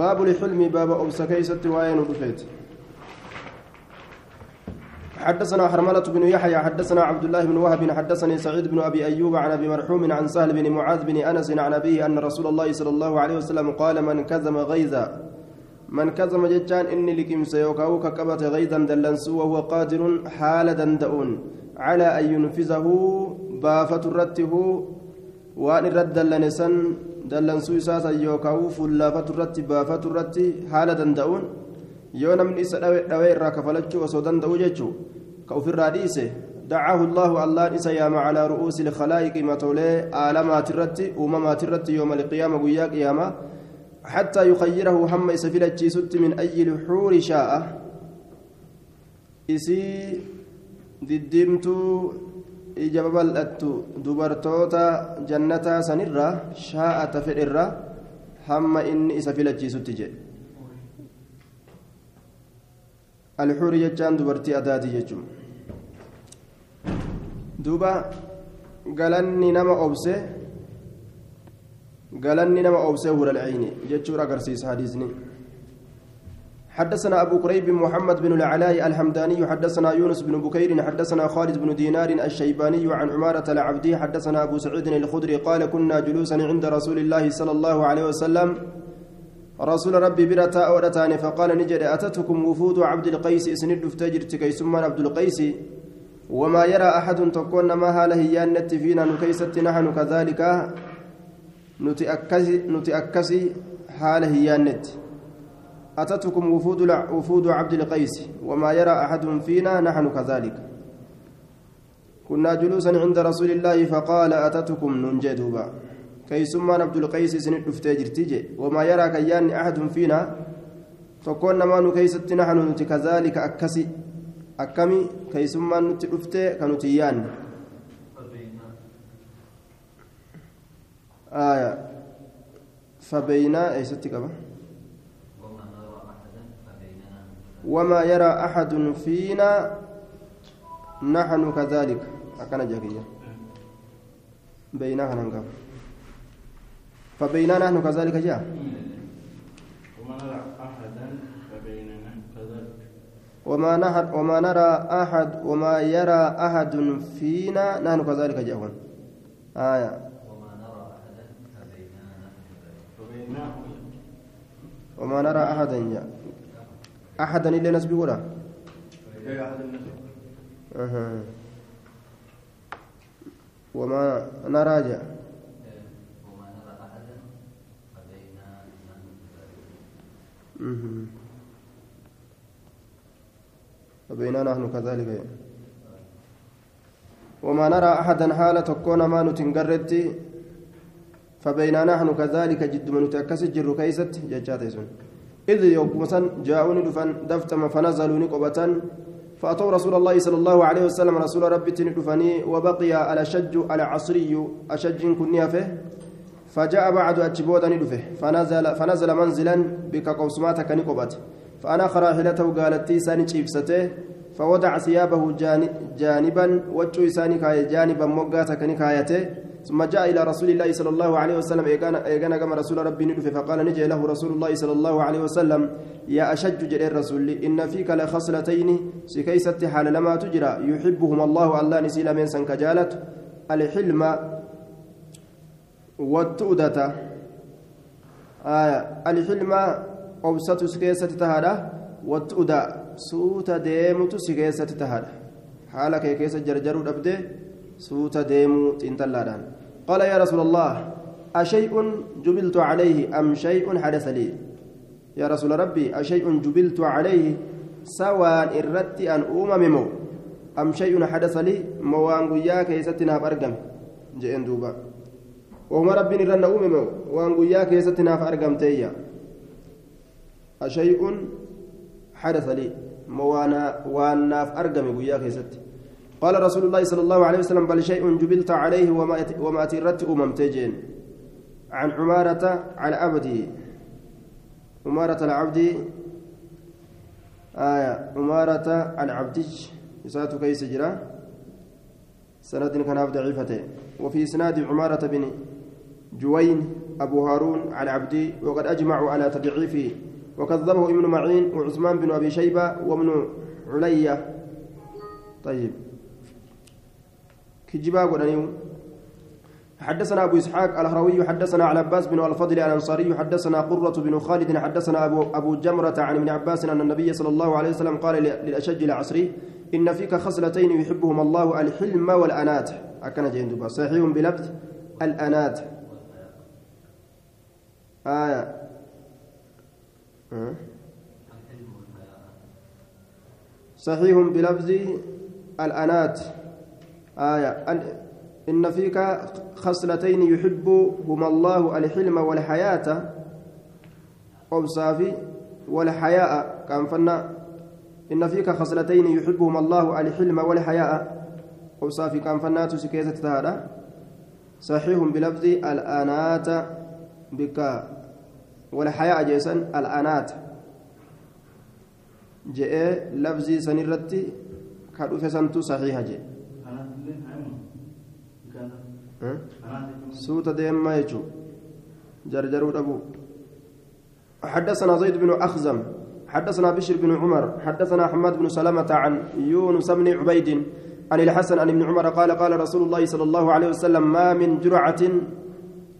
باب الحلم باب أوسكيسة وين رفيت حدثنا حرملة بن يحيى حدثنا عبد الله بن وهب حدثني سعيد بن أبي أيوب عن أبي مرحوم عن سهل بن معاذ بن أنس عن أبيه أن رسول الله صلى الله عليه وسلم قال من كذب غيظا من كذب جتان إني لكم سيوكاو كقبة غيظا دلنسو وهو قادر حال دندؤون على أن ينفذه بافة رته وأن رد دلنسن دلنسو إساسا يوكاو فلافة رت بافة رت حال دندؤون yoo namni isa dhawee irraa kafalachuu osoo danda'u jechuu ka ofirraa dhiise dacaahu allaahu allaan isa yaama calaa ru'uusi ilkhalaa'iqi matoolee aalamaatirratti uumamaatirratti yooma alqiyaama guyyaa qiyaamaa حتى يخيره هم يسفل ست من أي الحور شاء إسي ددمتو ija babal'attu dubartoota jannataa sanirra shaa'ata fedherra hamma inni isa filachiisutti jedhe alxuri jechaan dubartii adaati jechuun duuba galanni nama obse galanni nama obse hura lacayni jechuun agarsiisa hadiisni. حدثنا أبو كريب محمد بن العلاء الحمداني حدثنا يونس بن بكير حدثنا خالد بن دينار الشيباني عن عمارة العبدي حدثنا أبو سعيد الخدري قال كنا جلوسا عند رسول الله صلى الله عليه وسلم. رسول ربي برتا أورتاني فقال نجد أتتكم وفود عبد القيس؟ اسند فتجر تكيسما عبد القيس؟ وما يرى أحد تكون ما هاله يانت فينا نكيست نحن كذلك؟ نتأكسي نتأكسي حاله يانت أتتكم وفود وفود عبد القيس وما يرى أحد فينا نحن كذلك. كنا جلوسا عند رسول الله فقال أتتكم ننجدوبا كيسمان عبد القيس سند دفتي جرتيجي وما يرى كيان أحد فينا. فكون ما نكيست نحن كذلك أكسي. أكمي نتي دفتي كنتيان. آية. فبينا أي ستكبه وما يرى أحد فينا نحن كذلك. أكن جاكية. بينها ننقف. فبيننا نحن كذلك جاء. وما نرى أحدا فبيننا كذلك. وما نحن وما نرى أحد وما يرى أحد فينا نحن كذلك جاء. آية. فبيناه وما نرى أحدا جاء. أحدا إلا نسبي ولا أها. وما مهم. فبيننا نحن كذلك وما نرى أحدا حالة تكون ما نتنقرت فبيننا نحن كذلك جد من تأكس جر كيست ججاتيسون إذ يوم جاءوني دفن دفتم فنزلوا نقبة فأتوا رسول الله صلى الله عليه وسلم رسول ربي تندفني وبقي على شج على عصري أشج كنيا فيه. فجاء بعد أتشبودا ندفه فنزل فنزل منزلا بك قوسماتك نقبت فأنا راحلته قالت تيساني تشيفسته فوضع ثيابه جانب جانبا وجه ساني جانبا موقاتك نكايته ثم جاء إلى رسول الله صلى الله عليه وسلم إيقانا كما رسول ربي ندفه فقال نجي له رسول الله صلى الله عليه وسلم يا أشج جري الرسول إن فيك لخصلتين سكيست حال لما تجرى يحبهما الله الله نسيل من سنكجالت الحلم والتؤدة. آية الحلم أبسط سكيسة تهادا والتؤدة سوتا ديمت سكيسة تهادا حالك كيسة جرجر أبدي سوتا ديمو تنتلادان. قال يا رسول الله أشيء جبلت عليه أم شيء حدث لي؟ يا رسول ربي أشيء جبلت عليه سواء إردت أن أومممو أم شيء حدث لي؟ موان قياك يستنا بأرقم جئن دوبا. وما ربي نرن أوممو وان قياك يستنا فأرقم تيا. أشيء حدث لي. موانا وأنا فأرقم قياك يست قال رسول الله صلى الله عليه وسلم بل شيء جبلت عليه وما وما تردت أمم تجين. عن عمارة على عبده عمارة العبد آية عمارة العبد يسات كيس جرا سند كان ضعيفته وفي إسناد عمارة بن جوين أبو هارون عن عبدي وقد أجمعوا على تضعيفه. وكذبه ابن معين وعثمان بن أبي شيبة وابن علية. طيب. كجبا قرانيو حدثنا أبو إسحاق الهروي حدثنا على عباس بن الفضل الأنصاري حدثنا قرة بن خالد حدثنا أبو, أبو جمرة عن ابن عباس أن النبي صلى الله عليه وسلم قال للأشج العصري إن فيك خصلتين يحبهما الله الحلم والأنات. أكن جندوبا صحيح بلفظ الأنات. آية. صحيح بلفظ الأنات. آية. إن فيك خصلتين يحبهما الله الحلم والحياة. أبصافي والحياء كان فنا إن فيك خصلتين يحبهما الله الحلم والحياء أبصافي كان فنات سكيزة تهادا صحيح بلفظ الآنات بك. والحياء جيسا الآنات. جاء لفظي سنرتي كادوف سنتو صحيح جاء suuta deemaa jechuun jarjaruu dhabuu. حدثنا زيد بن أخزم حدثنا بشر بن عمر حدثنا حماد بن سلمة عن يونس بن عبيد عن الحسن عن ابن عمر قال قال رسول الله صلى الله عليه وسلم ما من جرعة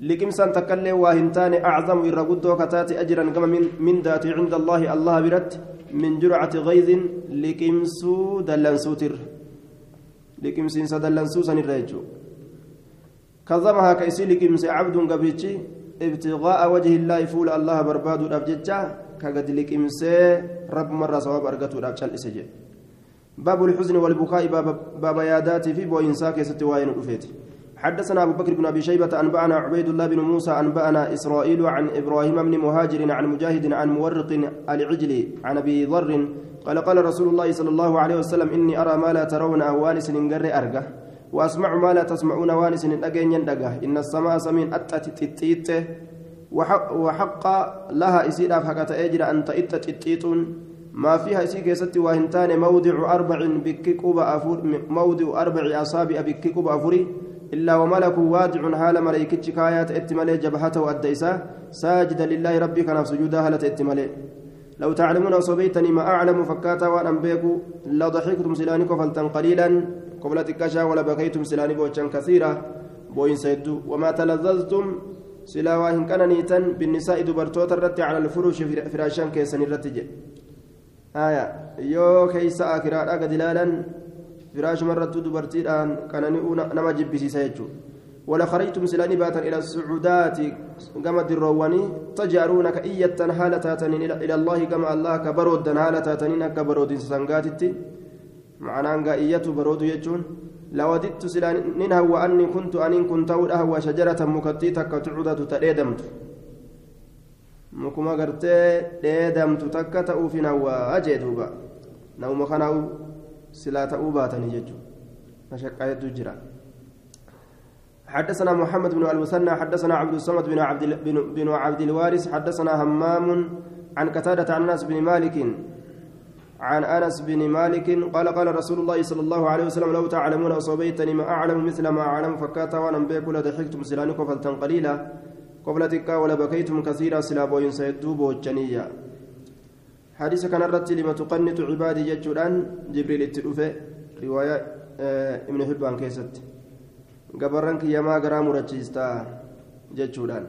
لكمسان تكلم واهنتان أعظم إرقود وكتات أجرا كما من, من ذات عند الله الله برت من جرعة غيظ لكمسو دلنسوتر لكمسين سدلنسو سنرجو كظمها كيسي لكمس عبد قبرتي ابتغاء وجه الله فول الله برباد الأبججة كقد لكمس رب مرة صواب أرقته الأبجل إسجي. باب الحزن والبكاء باب, باب يادات في بوينساك ستوائن الأفيت حدثنا أبو بكر بن أبي شيبة أنبأنا عبيد الله بن موسى أنبأنا إسرائيل عن إبراهيم بن مهاجر عن مجاهد عن مورق العجلي عن أبي ذر قال قال رسول الله صلى الله عليه وسلم إني أرى ما لا ترون أوانس ننقر أرقه. وأسمع ما لا تسمعون وانس أجين يندقه إن السماء سمين أتت وحق لها إسيرا فكت أجر أن تئت ما فيها إسي كيست وهنتان موضع أربع بككوب أفور موضع أربع أصابع بككوب أفوري. إلا وملك وادع حال ملائكة كايات اتمالي جبهته والديسة ساجدا لله سجودا هلت اتمالي. لو تعلمون وصبيتني ما أعلم فكاتا وأن بيكو لضحكتم سلانكم فلتن قليلا قبل تكاشا ولا بكيتم سلاني بوشان كثيرة بوين سيدو. وما تلذذتم سلا واهن كان نيتن بالنساء دبرتوت الرت على الفروش فراشان كيسن الرتج آية. يو كيسا أكرا أقد لالا فراش مرة دبرتيدان كان نما جبسي سيجو ولا خرجتم سلاني باتا إلى السعودات. كما الرواني تجارون كإية هالة إلى الله كما الله كبرود هالة تاتنين كبرود سنغاتتي. معناه قائية برود يجون. لوددت سلان ننهو أني كنت أن كنت أهوى شجرة مكتيتة كتعودة تأدمت مكما قرتي ديدمت تكة أوفين هو أجدوبا نوم خناو سلا تأوباتني ججو مشقة يدجرا حدثنا محمد بن المثنى حدثنا عبد الصمد بن عبد بن عبد الوارث حدثنا همام عن قتادة عن أنس بن مالك عن أنس بن مالك قال قال رسول الله صلى الله عليه وسلم لو تعلمون اصابيتني ما أعلم مثل ما أعلم فكاتا وأنا بيك لضحكتم سلانكم فلتن قليلا قبل تكا ولا بكيتم كثيرا سلا بوين سيدوب وجنيا. حديث كان الرت لما تقنط عبادي جدًا جبريل التلوفه رواية آه ابن حبان كيست. gabarran kiyyamaa garaa murachiistaa jechuudhaan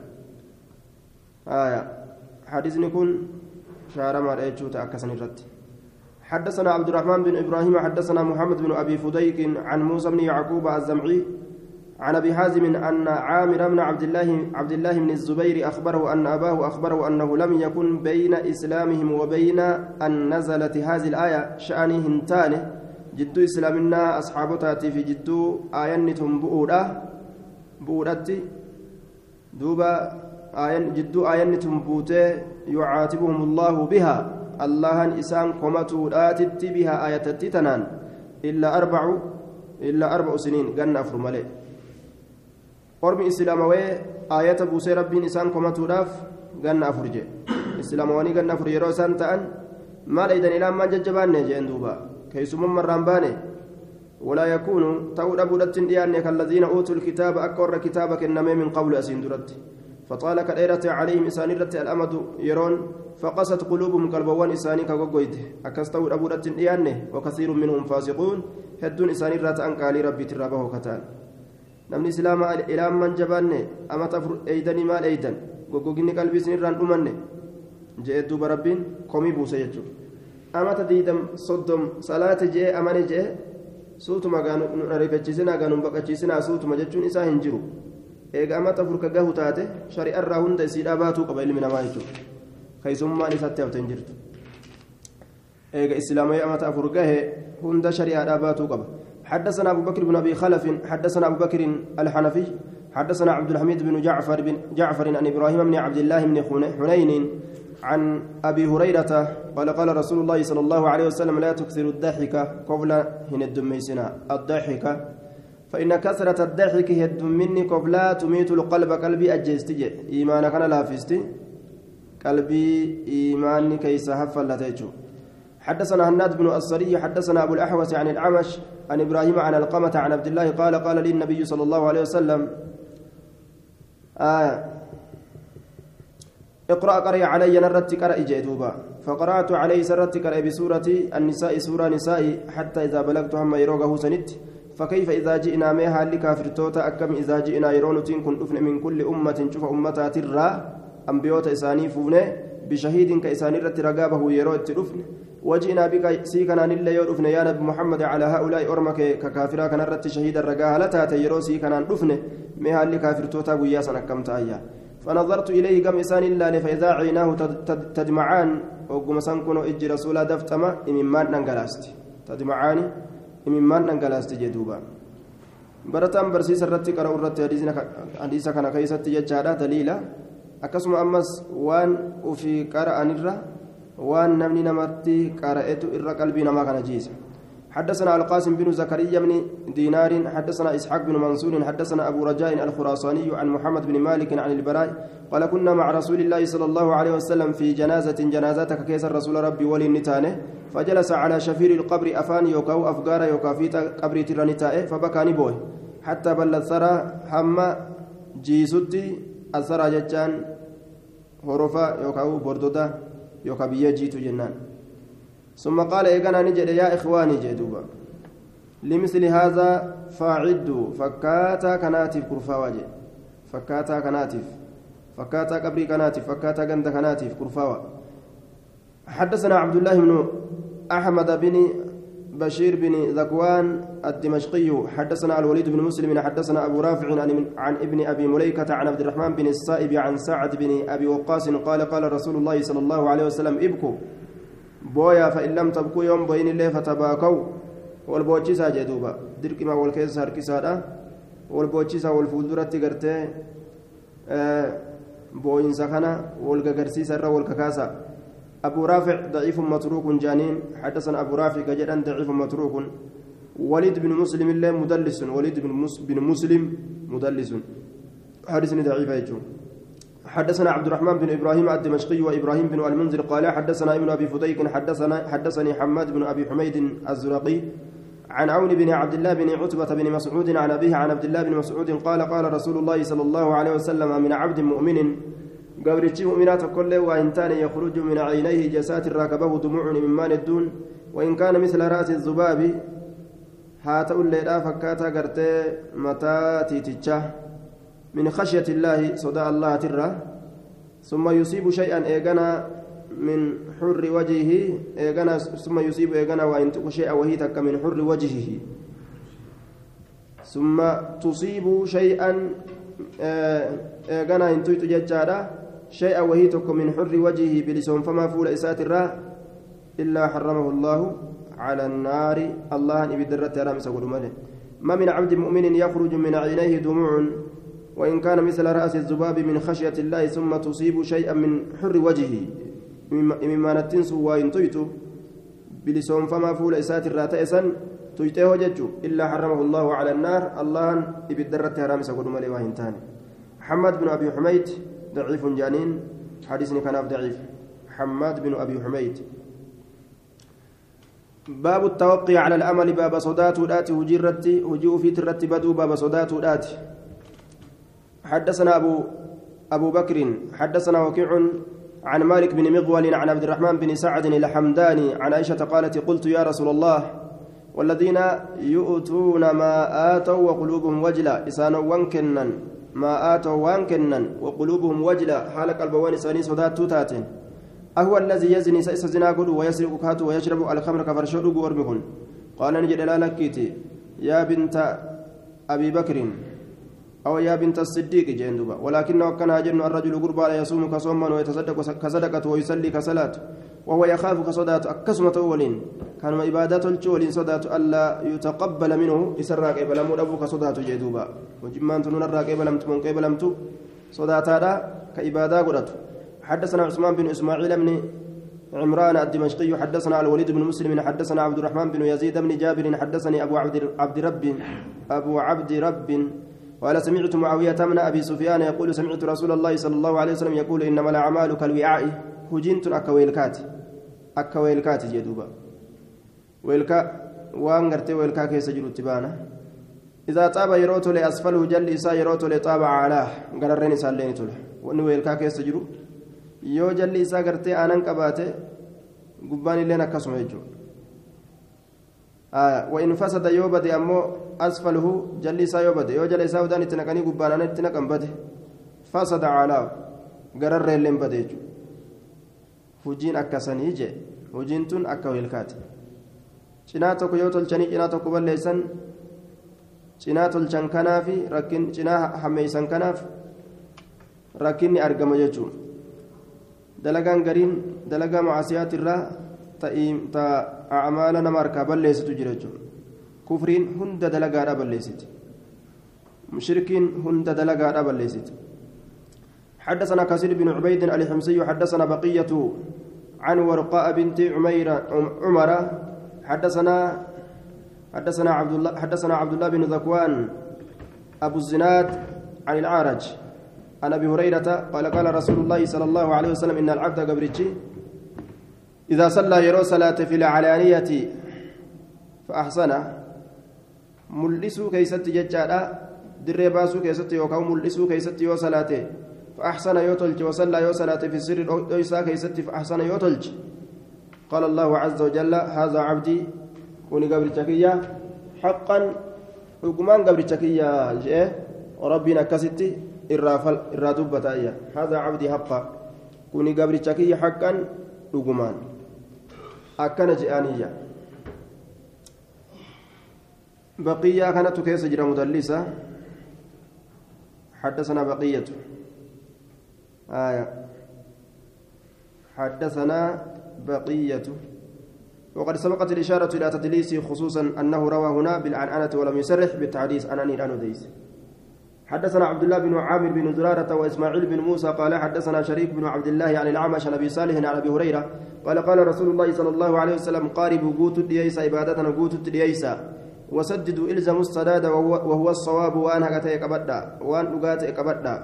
حديثني كن شارما رأيتشوتا أكسن الرد. حدثنا عبد الرحمن بن إبراهيم حدثنا محمد بن أبي فديك عن موسى بن يعقوب الزمعي عن أبي حازم أن عامر بن عبد الله عبد الله بن الزبير أخبره أن أباه أخبره أنه لم يكن بين إسلامهم وبين أن نزلت هذه الآية شأنه هنتانه jidduu islaaminaa asxaabotaatii fi jidduu aayanni tun bu'uudha bu'uudhatti duuba jidduu aayanni tun buutee yucaatibuhum allaahu bihaa allahan isaan komatuudhaatitti bihaa aayatatti tanaan illaa arbacu illaa arba'u siniin ganna afur malee ormi islaamawee aayata buusee rabbiin isaan komatuudhaaf ganna afur jee islaamawanii ganna afur yeroo isaan ta'an maal eeydan ilaan maan jajjabaanne jeen duubaa كيسمم مران باني ولا يكون تود أبو دتن دياني كالذين أوتوا الكتاب أكور كتابك إنما من قبل أسين درت فطال كديرة عليهم إساني رت الأمد يرون فقست قلوبهم قلبوان إساني كغوغويت أكستو أبو رت وكثير منهم فاسقون هدون إساني رت أنقالي ربي ترابه كتان islaamaa ilaan man jabaanne amata afur eeydanii maal eeydan goggoginni qalbii isinirraan dhumanne je'e duuba rabbiin komii buuse jechuudha amata diidam soddom salaate je'e amane je'e suutuma nu ariifachiisinaa gaanuun baqachiisinaa suutuma jechuun isaa hin jiru eega amata afur ka gahu taate shari'arraa hunda isiidhaa baatuu qaba ilmi namaa jechuudha keessummaan isatti hafte hin jirtu eega islaamaa amata afur gahe hunda shari'aadhaa baatuu qaba. حدثنا أبو بكر بن أبي خلف حدثنا أبو بكر الحنفي حدثنا عبد الحميد بن جعفر بن جعفر عن إبراهيم بن عبد الله بن حنين عن أبي هريرة قال قال رسول الله صلى الله عليه وسلم لا تكثر الضحك قبل هن الدميسنا الضحك فإن كثرة الضحك هي مني قبل تميت القلب قلبي أجستي إيمانك أنا لافستي قلبي إيماني كيس هفلتيجو حدثنا هناد بن الصري حدثنا أبو الأحوص عن العمش عن إبراهيم عن القمة عن عبد الله قال قال لي النبي صلى الله عليه وسلم آه اقرأ قرأ علي نرت قرأ جئتوبا فقرأت عليه سرت قرأ بسورة النساء سورة نساء حتى إذا بلغت هم يروغه سنت. فكيف إذا جئنا ميها لكافر توتا أكم إذا جئنا يرونتين كن من كل أمة شوف أمتا ترى أنبيوت إساني فونه بشهيد كإساني رت رقابه يرو التلفن وجئنا بك سيكنا نلا يرفن يا نبي محمد على هؤلاء أرمك ككافرا كان رت شهيد الرقاها لتا يرو سيكنا نرفن ميها لكافر توتا وياسا كم تأيا فنظرت إليه قم إسان الله فإذا عيناه تدمعان وقم سنكون إج رسولا دفتما إممان ننقلاست تدمعان إممان ننقلاست جدوبا barataan barsiisa irratti qara'u irratti hadiisa kana keessatti jechaadha daliila. Akkasuma ammas waan ufii qara'anirra waan namni namatti qara'etu irra qalbii namaa kana jiisa. حدثنا القاسم بن زكريا بن دينار حدثنا اسحاق بن منصور حدثنا ابو رجاء الخراساني عن محمد بن مالك عن البراء قال كنا مع رسول الله صلى الله عليه وسلم في جنازة جنازتك كيس الرسول ربي ولي النتانه فجلس على شفير القبر أفان يوكاو افقار يوكافيت قبر ترانتائه فبكى نبوه حتى بل الثرى هم جيسوتي الثرى جتان هرفا يوكاو بردودا يوكا بيا جيتو جنان. ثم قال إيقنا نجد يا إخواني جدوبا لمثل هذا فاعدوا فكاتا كناتف كرفا وجه فكاتا كناتف فكاتا قبري كناتف فكاتا قند كناتف كرفا حدثنا عبد الله بن أحمد بن بشير بن ذكوان الدمشقي حدثنا الوليد بن مسلم حدثنا أبو رافع عن ابن أبي مليكة عن عبد الرحمن بن السائب عن سعد بن أبي وقاص قال قال رسول الله صلى الله عليه وسلم ابكوا. بويا فإن لم تبكوا يوم بين الله فتباكوا. والبوتشيسا جدوبا درك ما والكيس هركسادا والبوتشيسا والفولدرة تقرتي آه بوينسا كان والكاكرسيسا والكاكاسا أبو رافع ضعيف متروك جانين حدثنا أبو رافع كجدا ضعيف متروك. وليد بن مسلم الله مدلس وليد بن مسلم مدلس. حدثني ضعيف يجو حدثنا عبد الرحمن بن إبراهيم الدمشقي وإبراهيم بن المنذر قال حدثنا ابن أبي فديك حدثنا حدثني حماد بن أبي حميد الزرقي عن عون بن عبد الله بن عتبة بن مسعود عن أبيه عن عبد الله بن مسعود قال قال رسول الله صلى الله عليه وسلم من عبد مؤمن قبرتي مؤمنات كله وإن كان يخرج من عينيه جسات راكبه دموع من مال الدون وإن كان مثل رأس الذباب هات الليلة فكاتا قرتي متى تيتشا من خشية الله صدى الله ترى ثم يصيب شيئا إيغانا من حر وجهه إيغانا ثم يصيب إيغانا وإن شيئا وهي تك من حر وجهه ثم تصيب شيئا إيغانا إن تيتو ججارا شيئا وهي تك من حر وجهه بلسون فما فول إسات الرا إلا حرمه الله على النار. الله أن يبدرت رامس ما من عبد مؤمن يخرج من عينيه دموع وإن كان مثل رأس الذباب من خشية الله ثم تصيب شيئا من حر وجهه. مما نتنسو وإن تيتو بلسون فما فول إسات الراتئسا تيته ججو. إلا حرمه الله على النار. الله إبدرت رامس قدومالي وإن تاني. محمد بن أبي حميد ضعيف جانين حديثني كان ضعيف. حماد بن أبي حميد. باب التوقي على الأمل باب صدات ودات هجرتي هجوء في ترتي بدو باب صدات ودات. حدثنا أبو أبو بكر حدثنا وكيع عن مالك بن مغول عن عبد الرحمن بن سعد الحمداني عن عائشة قالت قلت يا رسول الله والذين يؤتون ما آتوا وقلوبهم وجلة إسانا وانكنا ما آتوا وانكنا وقلوبهم وجلة حال قلبوان إساني صدات تاتين أهو الذي يزني سيس زنا قد ويسرق كات ويشرب الخمر كفرشود ورمكن قال نجد لا لكيتي. يا بنت أبي بكر. أو يا بنت الصديق جندوبا ولكنه كان هاجر الرجل قربا لا يصوم كصوما ويتصدق كصدقة ويصلي كصلاة. وهو يخاف كصدات أكسمة أولين. كان عبادات الجولين صدات ألا يتقبل منه. إسراك بلا مدبو كصدات جدوبا وجمان تنون الراك بلا متمون قبل متو صدات هذا كعبادة قرأت. حدثنا عثمان بن إسماعيل بن عمران الدمشقي. حدثنا الوليد بن مسلم. حدثنا عبد الرحمن بن يزيد بن جابر. حدثني أبو عبد عبد رب أبو عبد رب قال سمعت معاوية من أبي سفيان يقول سمعت رسول الله صلى الله عليه وسلم يقول إنما الأعمال كالوعاء. هجنت أكا ويلكات. أكا ويلكات جدوبا ويلكا وان غرتي ويلكا كيس جرو تبانا إذا طاب يروت لأسفله جل إسا يروت لطاب علاه. غررين إسا لين تله. وأن ويلكا كيس جرو يو جل إسا غرتي آنان قباته قباني لين أكسم يجو. وإن فسد يوبد أمو أسفله جل إسا يوبد يو جل إسا ودان اتنقني قبانا اتنقن بده فسد علاه غررين لين بده يجو jee hujiin tun akka wilkaati cinaa tokko yoo tolchanii cinaa tokko balleessan cinaa tolchan kanaaf rakkin cinaa hammeeysan kanaaf rakkinni argama jechuun dalagaan gariin dalagaa macaasiyaat irraa ta acmaala nama harkaa balleessitu jira jechuun kufriin hunda dalagaadha balleessiti shirkiin hunda dalagaadha balleessiti حدثنا كثير بن عبيد الحمصي حدثنا بقية عن ورقاء بنت عمير عمر حدثنا حدثنا عبد الله حدثنا عبد الله بن ذكوان أبو الزناد عن العارج عن أبي هريرة قال قال رسول الله صلى الله عليه وسلم إن العبد قبرتشي إذا صلى يرى صلاة في العلانية فأحسن ملسوا كيست ججالا دري باسو كيست يوكاو ملسوا كيست يو صلاته فأحسن يوتلج وصلى يو صلاة في كيست فأحسن يوتلج قال الله عز وجل هذا عبدي كوني قبر تكية حقا حكمان قبر تكية جاء وربنا كستي irraa dubbatayya hada cabdii haqqa kuni gabricha kiyya haqqan dhugumaan akkana je'aniyya بقية كانت كيس جرى مدلسة حدثنا بقية آية حدثنا بقية وقد سبقت الإشارة إلى تدليسه خصوصا أنه روى هنا بالعنعنة ولم يسرح بالتحديث عن أني الأنوديس حدثنا عبد الله بن عامر بن زرارة وإسماعيل بن موسى قال حدثنا شريك بن عبد الله عن الأعمش عن أبي صالح عن أبي هريرة قال قال رسول الله صلى الله عليه وسلم قاربوا قوت الدييس عبادتنا قوت الدييس. وسددوا إلزموا السداد وهو, الصواب وأن هكذا يكبدا وأن أقات يكبدا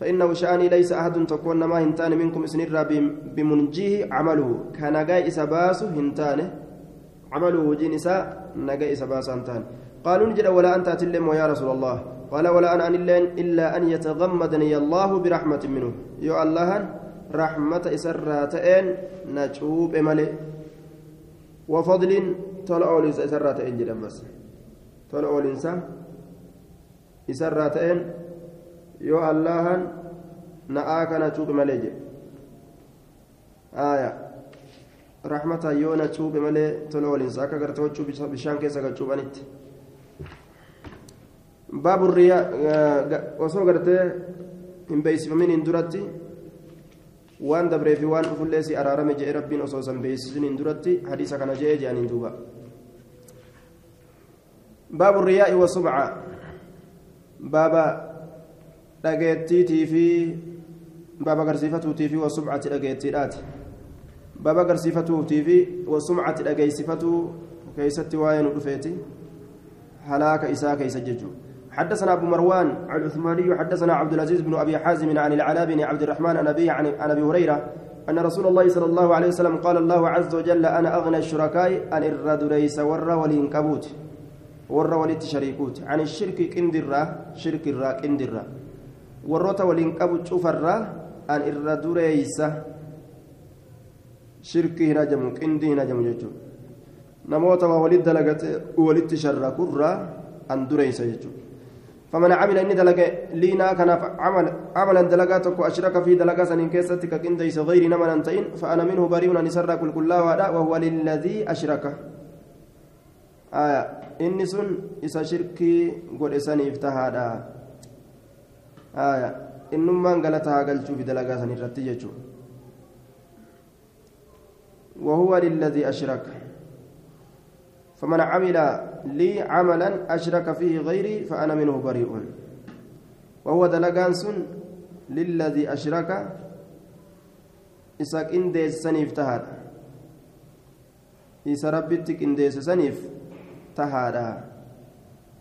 فإنه شأني ليس أحد تكون ما هنتان منكم سنرا بمنجيه عمله. كان جاي إسباس هنتان. عمله إساء نجاي إسباس هنتان. قالوا نجد ولا أنت أتلم يا رسول الله. قال ولا أنا أن إلا أن يتغمدني الله برحمة منه. يو الله رحمة إسراتين نجوب ملي وفضل طلعوا لنسى إسراتين جدا بس. طلعوا لنسى إسراتين يو الله نآك نجوب ملي آية. رحمة يو نجوب ملي طلعوا لنسى كغرتوا بشان كيسا نجوب gartee hin beeksifamin hin duratti waan dabree fi waan dhufullee si araarame jedhe rabbiin osoo san beeksisin hin duratti hadiisa kana jedhe jedhaniin duuba baabu riyaa'i wa subca baaba dhageettiitii fi baaba agarsiifatuutii fi wa subcati dhageettiidhaati baaba agarsiifatuutii fi wa sumcati dhageeysifatuu keeysatti waa'ee nu dhufeeti halaaka isaa keeysa jechuudha حدثنا أبو مروان العثماني حدثنا عبد العزيز بن أبي حازم عن العلاء بن عبد الرحمن عن ابي عن أبي هريرة أن رسول الله صلى الله عليه وسلم قال الله عز وجل أنا أغنى الشركاء عن الرد ليس ور ولينكبوت ور ولت شريكوت. عن الشرك كندرة شرك الرا كندرة. cufarraa an irra dureeysa shirkii hin hajamu qindii hin hajamu jechuudha namoota waa walitti dalagate walitti sharra kurraa an dureeysa jechuudha فمن عمل إني دلق لينا كان عمل عملا دلقا تكو أشرك في دلقا سنين كيستك كنديس غير نمنا أنتين فأنا منه بريء أن يسرى كل كل وهو للذي أشرك. آية إني سن إسا شركي قد إساني افتهادا. آية إنما قالتها قلتو في دلقا سنين رتيجو وهو للذي أشرك. فمن عمل لي عملا أشرك فيه غيري فأنا منه بريء. وهو دلقان سن للذي أشرك إساك إنديس سنيف تهاد إسا ربتك إنديس سنيف تهاد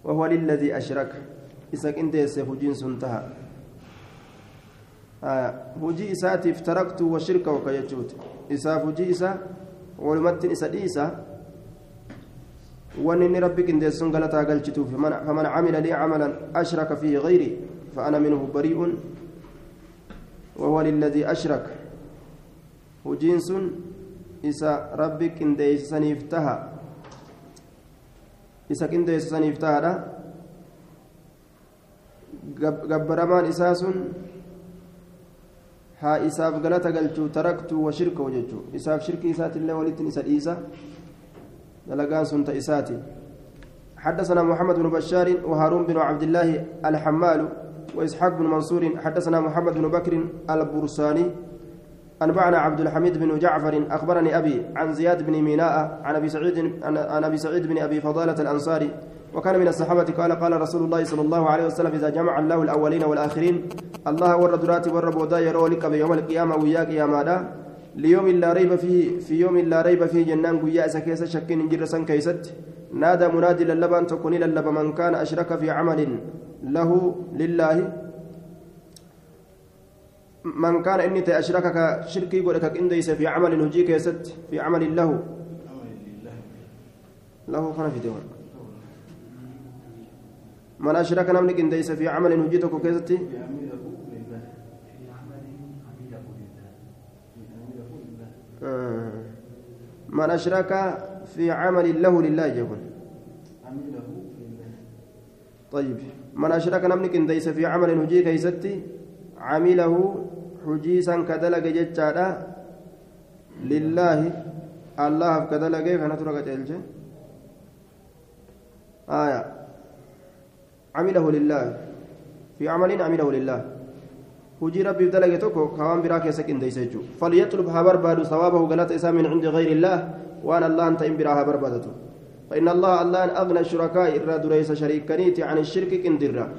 وهو للذي أشرك إساك إنديس فجين سن تهاد آه. هجي إساتف تركت وشركه كيجوت إسا فجي إسا ولمتن إسا إسا وان اني ربك إن ديسون غلطا غلچتو فمن, فمن عمل لي عملا أشرك فيه غيري فأنا منه بريء. وهو للذي أشرك. وجنس إسا ربك ديسني افتها. إسا إن ديسني افتها gabbaramaan isaa sun haa isaaf galata galchuu taraktu wa shirkahu jechuu isaaf shirki isaatillee walittin isa dhiisa دلقان سنت إساتي. حدثنا محمد بن بشار وهارون بن عبد الله الحمال وإسحاق بن منصور. حدثنا محمد بن بكر البرساني. أنبأنا عبد الحميد بن جعفر. أخبرني أبي عن زياد بن ميناء عن أبي سعيد عن أبي سعيد بن أبي فضالة الأنصاري. وكان من الصحابة قال قال رسول الله صلى الله عليه وسلم إذا جمع الله الأولين والآخرين الله ورد راتي ورب ودا يرى لك بيوم القيامة وياك يا مادا. ليوم لا ريب فيه في يوم لا ريب فيه جنان قيا سكيس شك جر سن كيست. نادى منادي للبان تكون للب من كان أشرك في عمل له لله. من كان إني أشركك شركي قولك إنديس في عمل هجيك يست في عمل له. له خنا في ديوان من أشرك نملك إنديس في عمل هجيتك كيست. من أشرك في عمل له لله يقول طيب من أشرك نملك ليس في عمل هجي كيستي عمله حجيسا كدلق جتشادا لله الله كدلق فنترك تلجه آية. عمله لله. في عمل عمله لله. Hujii rabbiif dalage tokko kawaan biraa keessa qindeeysa jechuudha falyatlub haa barbaadu sawaabahu galata isaa min cindi gayri illaah waan allahan ta'in biraa فإن الله الله أغنى الشركاء إرى دريس شريكنيت عن الشرك كندرة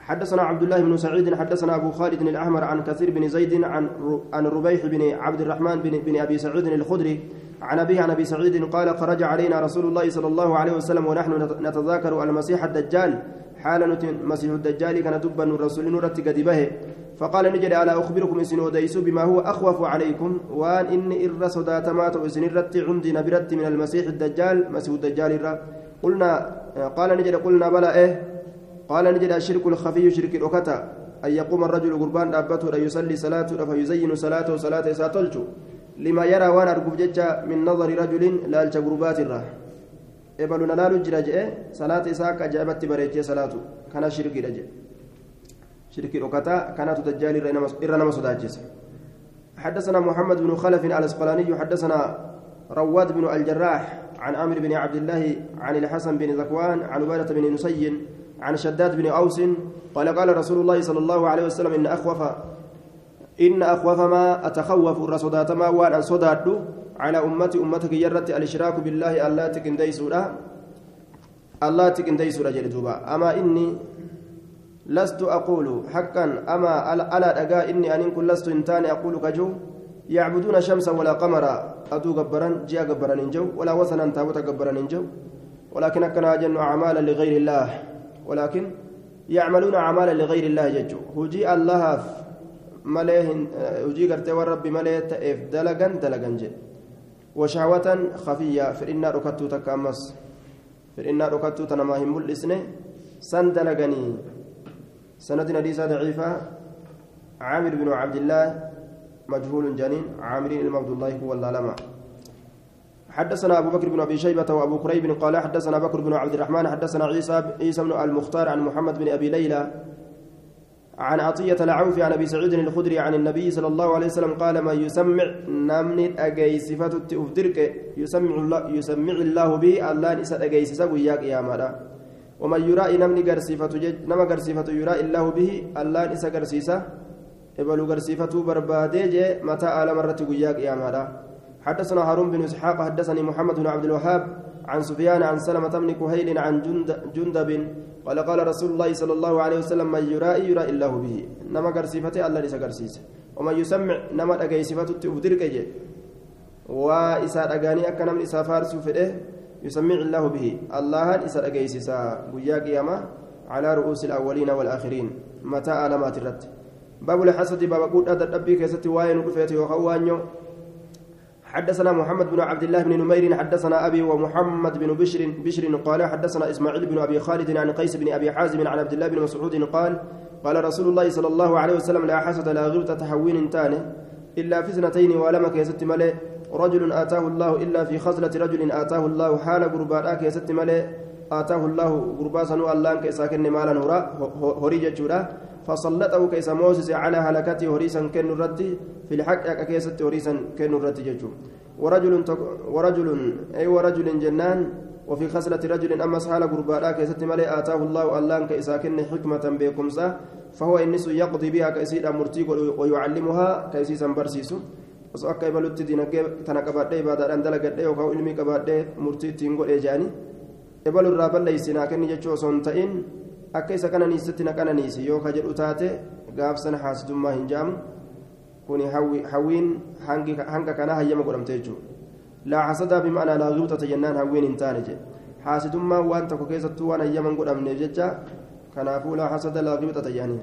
حدثنا عبد الله بن سعيد حدثنا أبو خالد الأحمر عن كثير بن زيد عن عن ربيح بن عبد الرحمن بن, بن أبي سعيد الخدري عن أبيه عن أبي سعيد قال خرج علينا رسول الله صلى الله عليه وسلم ونحن نتذاكر المسيح الدجال. حال مسيح الدجال كان دبا الرسول نورت قد به فقال نجد ألا أخبركم إسن وديس بما هو أخوف عليكم وأن إن إر صداتمات إسن الرت عندي نبرت من المسيح الدجال مسيح الدجال الرا قلنا قال نجد قلنا بلى إيه؟ قال نجد الشرك الخفي شرك الأكتا أن يقوم الرجل قربان أبته يصلي صلاته فيزين صلاته صلاة ساتلجو. لما يرى وأنا أرقب ججا من نظر رجل لا الجبربات الرا إبلنا لا لجرج صلاة إساك أجابت بريتي صلاته كان شرك رجل شركي ركتا كانت دجال إرنا مسداجس حدثنا محمد بن خلف الأسقلاني حدثنا رواد بن الجراح عن عامر بن عبد الله عن الحسن بن ذكوان عن عبادة بن نسي عن شداد بن أوس قال قال رسول الله صلى الله عليه وسلم إن أخوف إن أخوف ما أتخوف الرصدات ما وأن صداد على أمتي أمتك يرت الإشراك بالله الله تكن ديسولا الله تكن ديسولا جلدوبا أما إني لست أقول حقا أما ألا أجا إني أن كن لست إنتان أقول كجو. يعبدون شمسا ولا قمرا أدو جبران جاء جبران إنجو ولا وثنا تابوت جبران إنجو ولكن كنا جن أعمالا لغير الله. ولكن يعملون أعمالا لغير الله ججو. هجي الله مليه هجي قرتي والرب مليه تأف. دلقا دلقا جي وشهوة خفية. فإنا ركتو تكامس. فإنا ركتو تنما هم الإسنة سن دلقني سند حديث ضعيفة. عامر بن عبد الله مجهول جنين. عامر عبد الله هو اللالما. حدثنا أبو بكر بن أبي شيبة وأبو كريب قال حدثنا بكر بن عبد الرحمن حدثنا عيسى عيسى بن المختار عن محمد بن أبي ليلى عن عطية العوف عن أبي سعيد الخدري عن النبي صلى الله عليه وسلم قال ما يسمع نمني أجي صفة أفدرك يسمع الله يسمع الله به الله نسأل أجي سوياك يا مالا. ومن يرى نمني قرصفة نما قرصفة يرى الله به الله نسأل قرصيسة إبلو قرصفة بربادي متى آل مرة وياك يا مالا. حدثنا هارون بن إسحاق حدثني محمد بن عبد الوهاب عن سفيان عن سلمة بن كهيل عن جند جندب قال قال رسول الله صلى الله عليه وسلم من يرى يرى الله به. نما قرسيفته الله ليس قرسيس ومن يسمع نما أجيسفته تبدرك جي. وإسا أغاني أكنم إسا فارس فده يسمع الله به. الله إسا أجيسسا بيا قيامة على رؤوس الأولين والآخرين. متى علامات الرد. باب الحسد باب قد أدى كيستي واين رفيتي وخوانيو. حدثنا محمد بن عبد الله بن نمير حدثنا أبي ومحمد بن بشر بشر قال حدثنا إسماعيل بن أبي خالد عن قيس بن أبي حازم عن عبد الله بن مسعود قال قال رسول الله صلى الله عليه وسلم لا حسد لا غبطة تحوين تاني إلا في سنتين ولم كيست ملئ رجل آتاه الله إلا في خزلة رجل آتاه الله حال قرباء كيست ملئ آتاه الله قربا سنو الله كيساكن مالا هوري جتشورا فسلطه كيس موسس على هلكته هريسا كن ردي في الحق كيست هريسا كن ردي جتشو ورجل تك ورجل أي ورجل جنان وفي خسلة رجل أما سهل قرباء كيست ملئ آتاه الله الله كيساكن حكمة بكمسا فهو النس يقضي بها كيسيد أمرتي ويعلمها كيسيسا برسيسو. osoo akka ibalutti dinagdee tana qabaadhee ibaadaadhaan dalagadhee yookaan ilmii qabaadhee murtii ittiin godhee jedhanii ibalu irraa balleessinaa kenni jechuu osoo hin akka isa qananiisitti na qananiisi yoo ka jedhu taate gaafsana haasidummaa hin jaamu kuni hawwiin hanga kanaa hayyama godhamte jechuudha laa hasadaa bima'anaa laa gibxata jennaan hawwiin hin taane jedhe haasidummaan waan tokko keessattuu waan hayyaman godhamneef jecha kanaafuu laa hasada laa gibxata jedhanii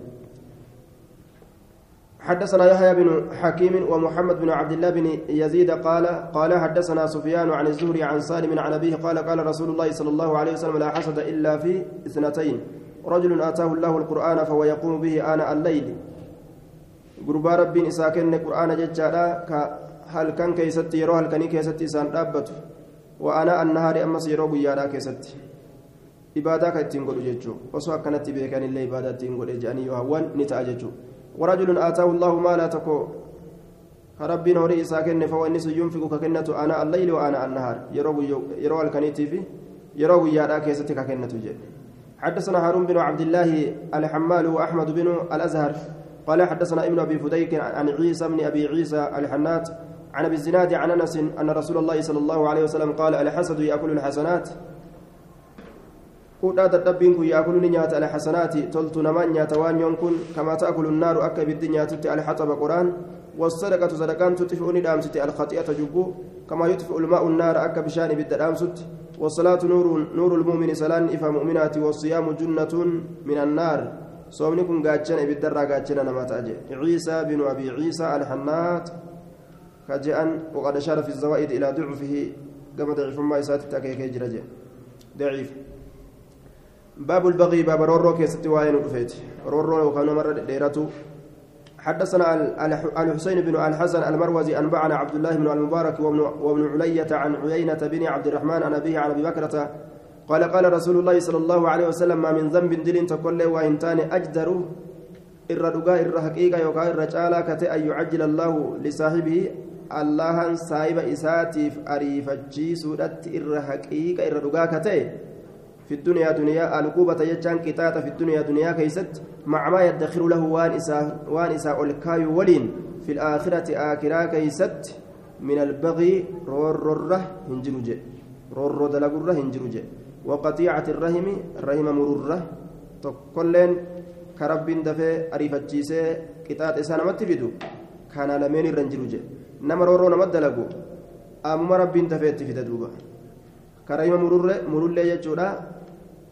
حدثنا يحيى بن حكيم ومحمد بن عبد الله بن يزيد قال قال حدثنا سفيان عن الزهري عن سالم عن أبيه قال قال رسول الله صلى الله عليه وسلم لا حسد إلا في اثنتين رجل آتاه الله القرآن فهو يقوم به آناء الليل. قربا ربي إساكن قرآن ججالا هل كان كيستي يرو هل كان كيستي سان دابته. وآناء النهار أمس يرو قيانا كيستي. إبادة كتين قلو ججو. وسوى كانت بيكان الله إبادة تين قلو جاني يوهوان نتاء ججو. ورجل آتاه الله ما لا تكو. ربي نوري إساكن فهو النس ينفق ككنة آناء الليل وآناء النهار. يرو يرو الكنيتي في يرو قيانا كيستي ككنة ججو حدثنا هارون بن عبد الله الحمال وأحمد بن الأزهر قال حدثنا ابن أبي فديك عن عيسى بن أبي عيسى الحنات عن أبي الزناد عن أنس أن رسول الله صلى الله عليه وسلم قال الحسد يأكل الحسنات. كودا تدبين كو يأكل نيات الحسنات. تلت نمان نيات وان ينكن كما تأكل النار أكا بالدنيا تتي الحطب قرآن. والصدقة صدقان تطفئ ندامست الخطيئة جبو كما يطفئ الماء النار أكا بشان بالدامست والصلاة نور نور المؤمن سلان إفا مؤمنات والصيام جنة من النار. صومني كن قاتشن بالدرة قاتشن نما تأجي. عيسى بن أبي عيسى الحنات. كجأن وقد أشار في الزوائد إلى ضعفه. كما ضعف ما يسات تأكيك ضعيف. باب البغي باب رورو كيست وين رورو وكان مرة ديرته حدثنا الحسين بن الحسن المروزي أنبعنا عبد الله بن المبارك وابن, علية عن عيينة بن عبد الرحمن عن أبيه عن أبي بكرة قال قال رسول الله صلى الله عليه وسلم ما من ذنب دل تقول وإنتان أجدر إر رقاء إر حقيقة كتئ أن يعجل الله لصاحبه الله سايب إساتيف أريفتشي سودت إر حقيقة إر رقاء كتئ في الدنيا دنيا العقوبة يجان قطاطة في الدنيا دنيا كيست مع ما يدخر له وان إساء وان إساء الكاي ولين في الآخرة آكرا كيست من البغي رورره هنجروج رور دلقره هنجروج وقطيعة الرحم الرحم مرره تقولين كرب دفي أريفتشيسي قطاط إساء نمت فيدو كان لمن الرنجروج نما رورو نمت دلقو أمم رب دفي تفيد دوبا كريم مرور مرور يجودا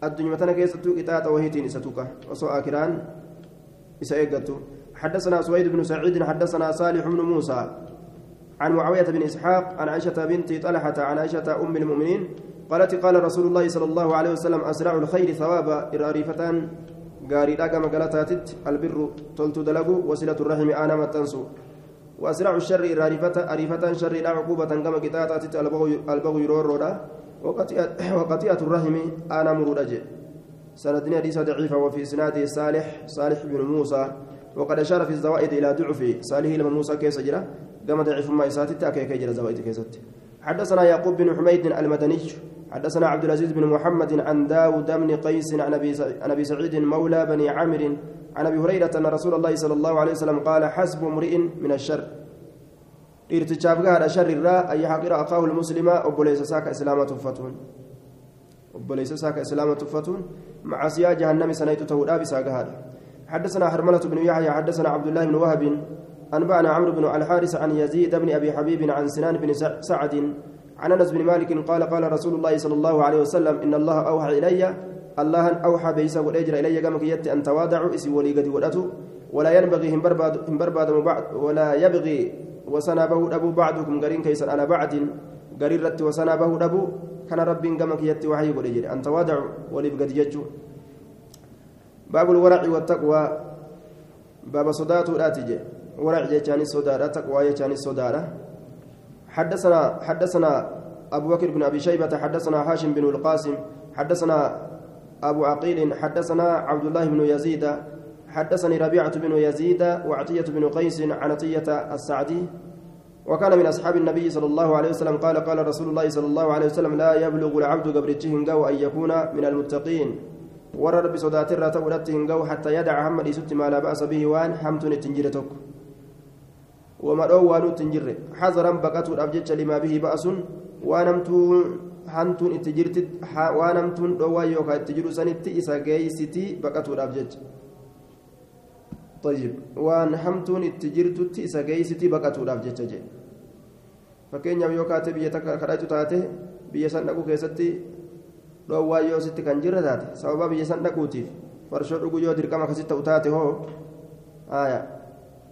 الدنيا تنا كيستو قطاع وهيتين إساتوكا وسو آكران إسا إيقاتو حدثنا سويد بن سعيد حدثنا صالح بن موسى عن معاوية بن إسحاق عن عائشة بنت طلحة عن عائشة أم المؤمنين قالت قال رسول الله صلى الله عليه وسلم أسرع الخير ثوابا إراريفتان غاري داغا مغلاتاتت. البر تلت دلغو وصلة الرحم أنا متنسو وأسرع الشر رارفة عريفة شر لا عقوبة كما قطاعات البغي يرورا وقطيعة الرحم أنا مرودج سندني حديث ضعيفة وفي اسناده صالح صالح بن موسى. وقد أشار في الزوائد إلى ضعف صالح لما موسى كيس جرا كما ضعف ما يساتي تاكي كي جرا زوائد كيست حدثنا يعقوب بن حميد المدني. حدثنا عبد العزيز بن محمد عن داود بن قيس عن أبي سعيد مولى بني عامر. عن أبي هريرة أن رسول الله صلى الله عليه وسلم قال حسب امرئ من الشر. ارتجاب هذا شر الراء اي حقر اخاه المسلم ابوليس ساك اسلامه فتون ابوليس ساك اسلامه فتون مع سيا جهنم سنيت تودا بساق هذا حدثنا حرملة بن يحيى حدثنا عبد الله بن وهب أنبأنا عمرو بن الحارث عن يزيد بن أبي حبيب عن سنان بن سعد عن انس بن مالك قال قال رسول الله صلى الله عليه وسلم ان الله اوحى الي الله اوحى بيسا والاجر الي كما كيت ان تواضعوا اسي ولي ولا ينبغي هم برباد ولا يبغي وسنابه ابو بعضكم قرين كيسا على بعد. قريرت وسنابه ابو كان رب كما كيت وحي والاجر ان تواضعوا ولي قد يجو باب الورع والتقوى. باب صدات لا تجي ورع جاني صدارة تقوى جاني صدارة. حدثنا حدثنا أبو بكر بن أبي شيبة حدثنا هاشم بن القاسم حدثنا أبو عقيل حدثنا عبد الله بن يزيد حدثني ربيعة بن يزيد وعطية بن قيس عن عطية السعدي وكان من أصحاب النبي صلى الله عليه وسلم قال قال رسول الله صلى الله عليه وسلم لا يبلغ العبد قبرتهم قو أن يكون من المتقين. ور ربي صدات الراتب قو حتى يدع هم ليست ما لا بأس به وان حمت تنجرتك وما jirre hazaran baqatuudhaaf jecha limaa bihi ba'asun waan hamtuun hantuun itti jirti waan hamtuun dhoowwaa yookaan itti jiru sanitti isa jecha طيب jedhe fakkeenyaaf yoo kaate biyya takka kadhatu taate biyya san dhaquu keessatti dhoowwaa yoo sitti kan jirre taate sababa biyya san dhaquutiif farshoo dhuguu yoo dirqama akkasitti ta'u taate hoo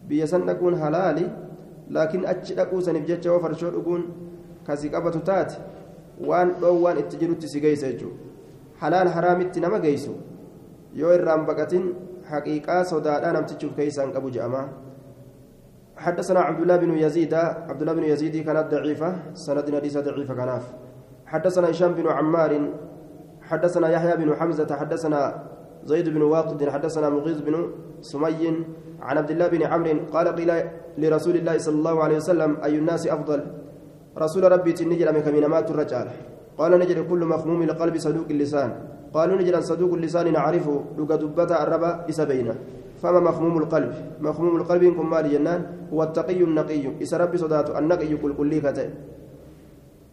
biyya san dhaquun halaali laakiin achi dhaquu saniif jecha yoo farshoo dhuguun kasi qabatu taate waan dhoowwaan itti jirutti si geeysa jechuudha halaal haraamitti nama geeysu yoo irraan baqatin حقيقة صدادا نمتشوف كيسان أبو جأما. حدثنا عبد الله بن يزيد عبد الله بن يزيد كانت ضعيفة سند حديث ضعيفة كناف. حدثنا هشام بن عمار حدثنا يحيى بن حمزة حدثنا زيد بن واقد حدثنا مغيث بن سمي عن عبد الله بن عمرو قال قيل لرسول الله صلى الله عليه وسلم أي الناس أفضل؟ رسول ربي تنجل من كمين مات الرجال. قال نجد كل مخموم القلب صدوق اللسان. قالوا نجد صدوق اللسان نعرفه لقى دبتا الربا إسا بينه فما مخموم القلب؟ مخموم القلب كم مال جنان هو التقي النقي. إسا ربي صداته النقي كل كل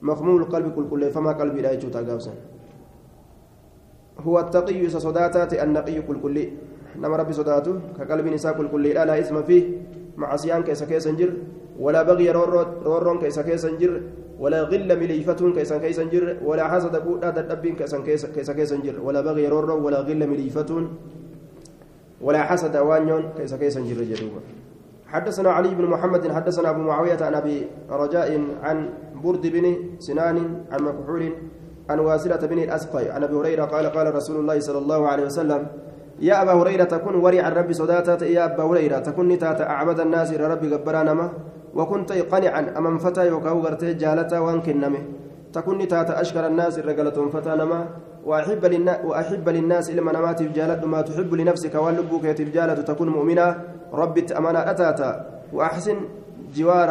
مخموم القلب كل كل فما قلبي لا يجوتا هو التقي إسا صداتات النقي كل كل نما ربي صداته كقلب نساء كل كل لا إثم فيه. معصيان كيس كيس انجر ولا بغي رورون كيس كيس انجر ولا غل مليفتون كيس كيس انجر ولا حسد بودا دبين كيس كيس كيس كيس انجر ولا بغي رورون ولا غل مليفتون ولا حسد وانيون كيس كيس انجر جدوبا. حدثنا علي بن محمد حدثنا أبو معاوية عن أبي رجاء عن برد بن سنان عن مكحول عن واسلة بن الأسقي عن أبي هريرة قال قال رسول الله صلى الله عليه وسلم يا أبا هريرة تكون ورع الرب صداتات يا أبا هريرة تكون نتات أعبد الناس إلى ربي قبرانما وكنت قنعا أمام فتى يوكاو غرتي جالتا وانكنمه تكون نتات أشكر الناس رجلتهم فتانما وأحب للناس وأحب للناس إلما نمات جالت ما تحب لنفسك واللبوك يتجالة تكون مؤمنة. ربي أمانة أتاتا. وأحسن جوار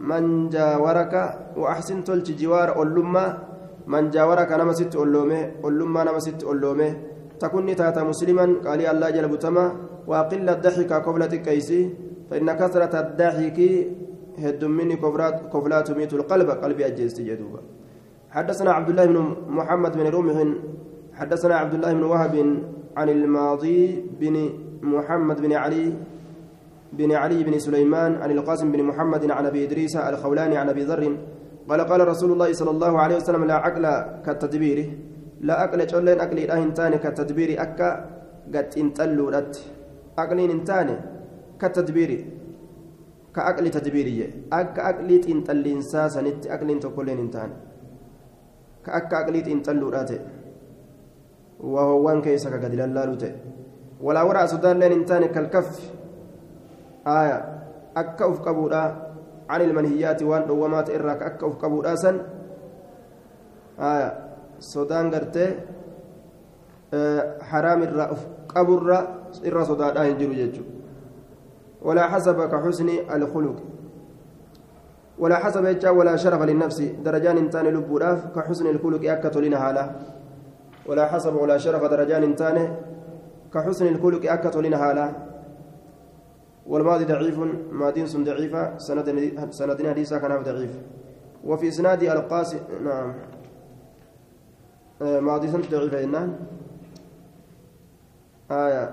من جاورك. وأحسن تلج جوار أولما. من جاورك نمست أولومه أولما نمست أولومه تكون تاتا مسلما. قال الله جل بتما. وأقل الضحك قبل تكيسي. فإن كثرة الضحك هد مني كفرات كفلات ميت القلب قلبي أجلس جدوبا حدثنا عبد الله بن محمد بن رمح حدثنا عبد الله بن وهب عن الماضي بن محمد بن علي بن علي بن سليمان عن القاسم بن محمد عن أبي إدريس الخولاني عن أبي ذر قال قال رسول الله صلى الله عليه وسلم لا عقل كالتدبير لا أقل جولين أقلي لا هنتاني كتدبير أكا قد انتلوا رد أقلين انتاني كتدبير كأقل تدبيري أكا أقلي انتلين ساسا نت أقلين تقولين انتاني كأكا أقلي انتلوا رد وهو وان كيسا قد لالالوت ولا وراء سودان لين انتان كالكف آية أكا أفقبودا عن المنهيات وان دوامات إراك أكا أفقبودا سن آية سودان قرتي حرام الرا أفقبو الرا إرا سودان آين جرو جيجو ولا حسب كحسن الخلق. ولا حسب ولا شرف للنفس. درجان انتان لبوراف كحسن الخلق أكا تولين حاله ولا حسب ولا شرف درجان انتان كحسن الخلق أكا تولين حاله والماضي ضعيف مادين سن ضعيفة سند سندنا حديثا كان ضعيف. وفي إسناد القاسم نعم. آه ماضي سن ضعيفة آية.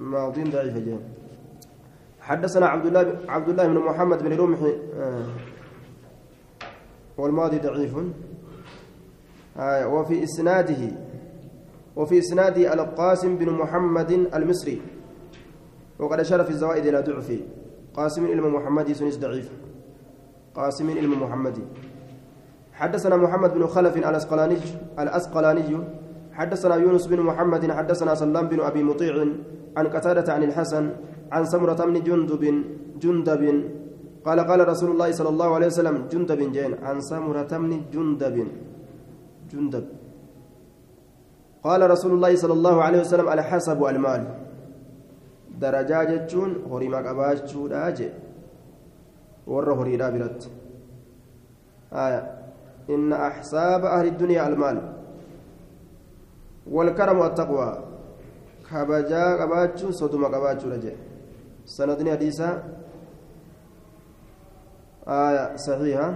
ماضي ضعيفة جين حدثنا عبد الله عبد الله بن محمد بن رمح آه والماضي ضعيف. آية وفي إسناده وفي إسناده القاسم بن محمد المصري. وقد أشار في الزوائد إلى ضعف. قاسم علم محمد سنس ضعيف. قاسم علم محمد. حدثنا محمد بن خلف الأسقلاني الأسقلاني حدثنا يونس بن محمد حدثنا سلام بن أبي مطيع عن قتادة عن الحسن عن سمرة بن جندب جندب. قال قال رسول الله صلى الله عليه وسلم جندب جين عن سمرة بن جندب. جندب. قال رسول الله صلى الله عليه وسلم الحسب المال jechuun horima qabaachuudha jee warra horiidhaa biratti inna axsaaba ahli dunyaa almaal walkaramu attaqwaa kabajaa qabaachuun soduma qabaachuudha jee sanadni hadiisaa آية صحيحة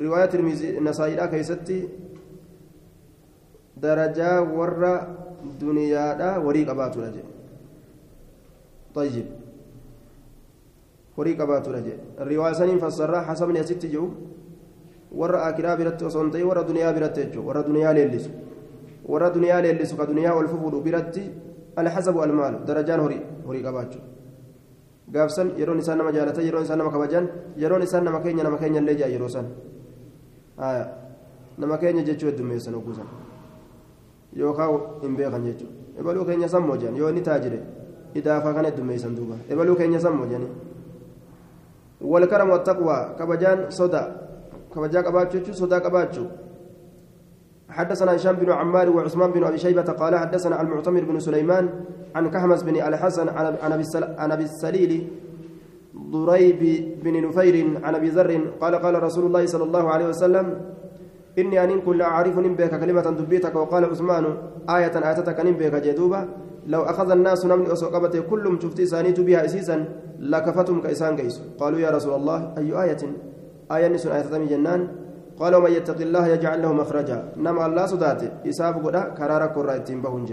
رواية النسائي كيستي درجة ورّا duniyaadha warii qabaatudha jedhe طيب horii qabaatudha jedhe riwaayaa saniin fassarraa hasabni asitti jiru warra akiraa biratti osoo hin ta'in warra duniyaa biratti jechuudha warra duniyaa leellisu warra duniyaa leellisu ka duniyaa ol fufuudhu biratti alhasabu almaalu darajaan horii qabaachuu gaafsan yeroon isaan nama jaalatan yeroon isaan nama kabajan yeroon isaan nama keenya nama keenya illee jaa yeroo san nama keenya jechuu heddummeessan ogguusan yookaan hin beekan jechuudha ebaluu keenya san mojan yoo inni taajire idaafa kana heddummeessan duuba ebaluu keenya san mojanii walkaramu attaqwaa kabajaan soda kabajaa qabaachuu jechuun sodaa qabaachuu حدثنا هشام بن عمار وعثمان بن أبي شيبة قال حدثنا المعتمر بن سليمان عن كهمس بن الحسن عن أبي السليل ضريب بن نفير عن أبي ذر قال قال رسول الله صلى الله عليه وسلم إني أن كل أعرف نبيك كلمة دبيتك وقال عثمان آية آتتك نبيك جدوبة لو أخذ الناس نمني أسوقبته كلهم شفتي سانيت بها إسيسا لكفتهم كإسان كيس. قالوا يا رسول الله أي آية؟ آية نسون آية تمي جنان. قال ومن يتق الله يجعل له مخرجا. نما الله صدات إساب قدا كرارا كرا بهنج.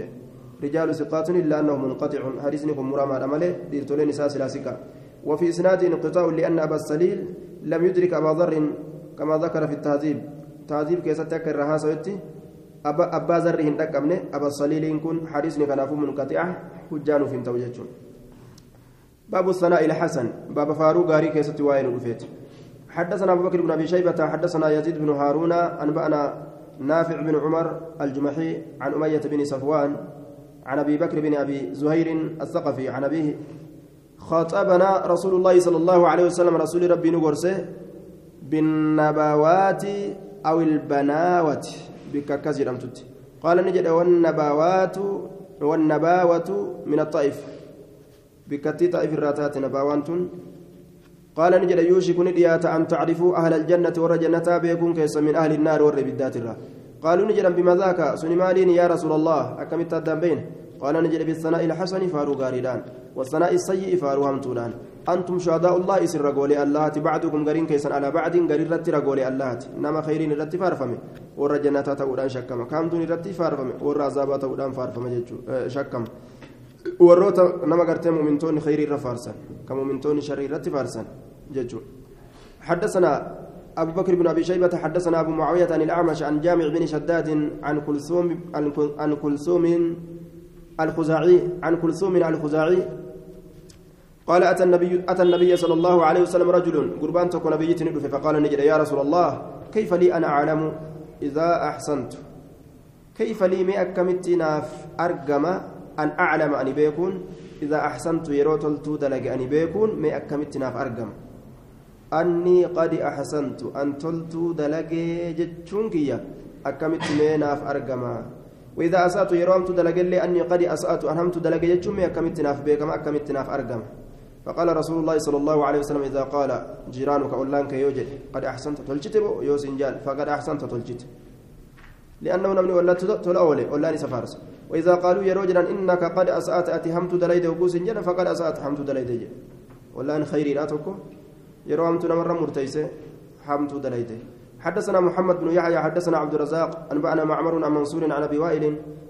رجال ثقات إلا أنه منقطع. حديثكم مرامى الأمل ديرتولين إساس لاسكا وفي إسناد انقطاع لأن أبا السليل لم يدرك أبا ذر كما ذكر في التهذيب. taasiif keessatti akka irra haasawetti abbaa zarri hin dhaqqabne abassaliiliin kun hadiisni kanaafuu munqaxi'a hujjaa nuuf hin ta'u jechuun باب الثناء الحسن. باب فاروق غاري كيست وائل رفيت. حدثنا أبو بكر بن أبي شيبة حدثنا يزيد بن هارون أنبأنا نافع بن عمر الجمحي عن أمية بن صفوان عن أبي بكر بن أبي زهير الثقفي عن أبيه خاطبنا رسول الله صلى الله عليه وسلم رسول ربي نغرسه بالنبوات أو البناوة بككزي رمتت قال نجد والنبوات والنباوة من الطائف. بكتي طائف الراتات نباوانت قال نجد يوشك نديات أن تعرفوا أهل الجنة ورجنة بيكون كيس من أهل النار والربدات الرا. قالوا نجد بما ذاك؟ سنمالين يا رسول الله. أكملت الدنبين قال نجد بالثناء الحسن فارو غاريدان. والثناء السيء فارو همتودان أنتم شهداء الله إسر رجولي الله بعدكم قرين كيسا على بعد قرين رتي رجولي الله نما خيرين رتي فارفمي. ورا جنات تودان شكما كام دون رتي فارفمي. ورا عذاب تودان فارفمي جتشو شكما warroota nama gartee mumintoonni khayrii irra faarsan ka mumintoonni sharii irratti حدثنا أبو بكر بن أبي شيبة حدثنا أبو معاوية عن الأعمش عن جامع بن شداد عن كلثوم عن كلثوم الخزاعي عن كلثوم الخزاعي قال أتى النبي أتى النبي صلى الله عليه وسلم رجل قربان تكون نبيتني فقال نجد يا رسول الله كيف لي أنا أعلم إذا أحسنت كيف لي مي أكمتي ناف أرقم أن أعلم أني بيكون. إذا أحسنت يرو تلتو دلق أني بيكون مي أكمتي ناف أرقم. أني قد أحسنت أن تلتو دلق جتشونكيا أكمتي مي ناف أرقم. وإذا أسأت يرو أمت دلق لي أني قد أسأت أنهمت دلق جتشون مي أكمتي ناف بيكم أكمتي ناف أرقم. فقال رسول الله صلى الله عليه وسلم إذا قال جيرانك أولانك يوجد قد أحسنت تلجت يوسنجال فقد أحسنت تلجت. لأنه نمني ولا تلأولي ولا سفارس وإذا قالوا يا رجلا إنك قد أسأت أتي همت دليد وقوس جنة فقد أسأت همت دليد ولا أن خيري لا تكو يرو همت نمر مرتيسة همت دليد حدثنا محمد بن يحيى حدثنا عبد الرزاق أنبأنا معمر عن منصور عن أبي وائل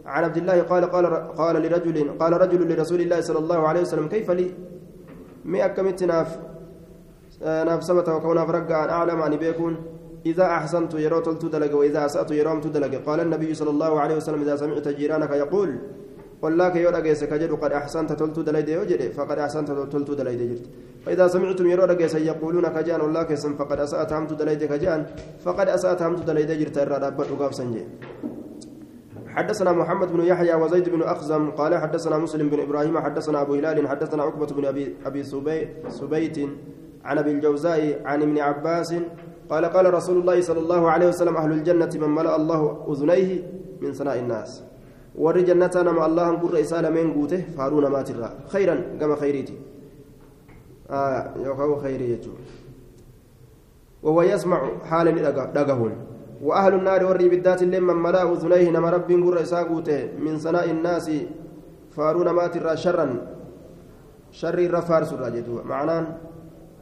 عن عبد الله قال قال قال لرجل قال رجل لرسول الله صلى الله عليه وسلم كيف لي؟ مي أكمت ناف ناف سبت وكون أن أعلم أن بيكون. إذا أحسنت يرو تلت دلق وإذا أسأت يروم تدلق قال النبي صلى الله عليه وسلم إذا سمعت جيرانك يقول والله يو رجيس كجد قد أحسنت تلت دليد يوجد فقد أحسنت تلت دليد جرت فإذا سمعتم يرو رجيس يقولون كجان والله كسم فقد أسأت همت دليد كجان فقد أسأت همت دليد جرت الرابط وقاف سنجي. حدثنا محمد بن يحيى وزيد بن أخزم قال حدثنا مسلم بن إبراهيم حدثنا أبو هلال حدثنا عقبة بن أبي أبي سبيت عن أبي الجوزاء عن ابن عباس قال قال رسول الله صلى الله عليه وسلم أهل الجنة من ملأ الله أذنيه من سناء الناس. ور جنة نما الله نقول رسالة من قوته فارون ما ترى. خيرا كما خيريتي. آه يقول خيريته وهو يسمع حال دقهون وأهل النار وري بالذات اللي من ملأ أذنيه نما رب نقول رسالة قوته من سناء الناس فارون ما ترى شرا. شر الرفار سراجته معناه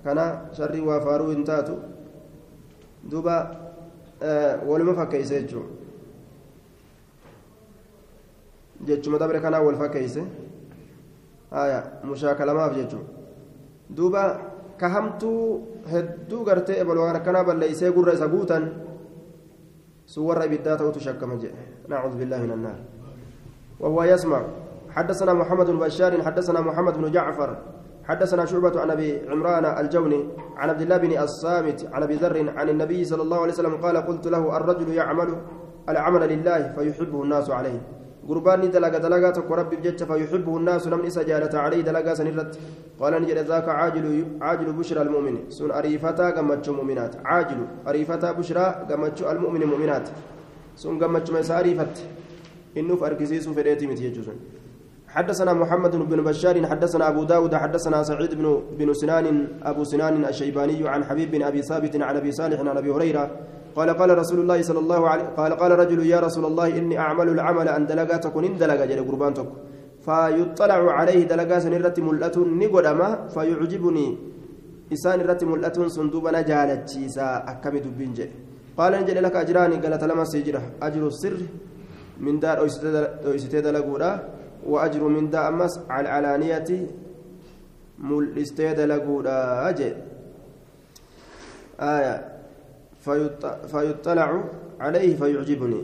كان شر وفارو انتاتو. Duuba waluma fakkeeyse jechuun jechuma dabre kanaa wal fakkeeyse mushaakalamaaf jechuun duuba ka hamtuu hedduu gartee ebalwaan akkanaa balleeysee gurra isa guutan sun warra ibiddaa ta'utu shakkama jedhe nacuudu billaahi min annaar وهو يسمع حدثنا محمد بن بشار حدثنا محمد بن جعفر حدثنا شعبة عن أبي عمران الجوني عن عبد الله بن الصامت عن أبي ذر عن النبي صلى الله عليه وسلم قال قلت له الرجل يعمل العمل لله فيحبه الناس عليه. قرباني دلقا تكو ربي بجتش فيحبه الناس نمن إسا عليه دلقا سنرت. قال نجد ذاك عاجل عاجل بشرى المؤمن. سن أريفتا قمتش مؤمنات. عاجل أريفتا بشرى قمتش المؤمن مؤمنات. سن قمتش ميسا أريفت إنه فأركسيس فديتي متيجوزن حدثنا محمد بن بشار حدثنا أبو داود حدثنا سعيد بن بن سنان أبو سنان الشيباني عن حبيب بن أبي ثابت عن أبي صالح عن أبي هريرة قال قال رسول الله صلى الله عليه قال قال رجل يا رسول الله إني أعمل العمل أن دلقات تكون إن دلقا جل قربانتك. فيطلع عليه دلقا سنرة ملأة نقدما فيعجبني. إسان رت ملأة صندوبنا جالت شيسا أكمل دبين قال نجل لك أجراني قالت لما سيجره أجر السر من دار أويستي دلقودا وأجر من دا أمس على العلانية ملستيد لقودا أجل آية فيطلع عليه فيعجبني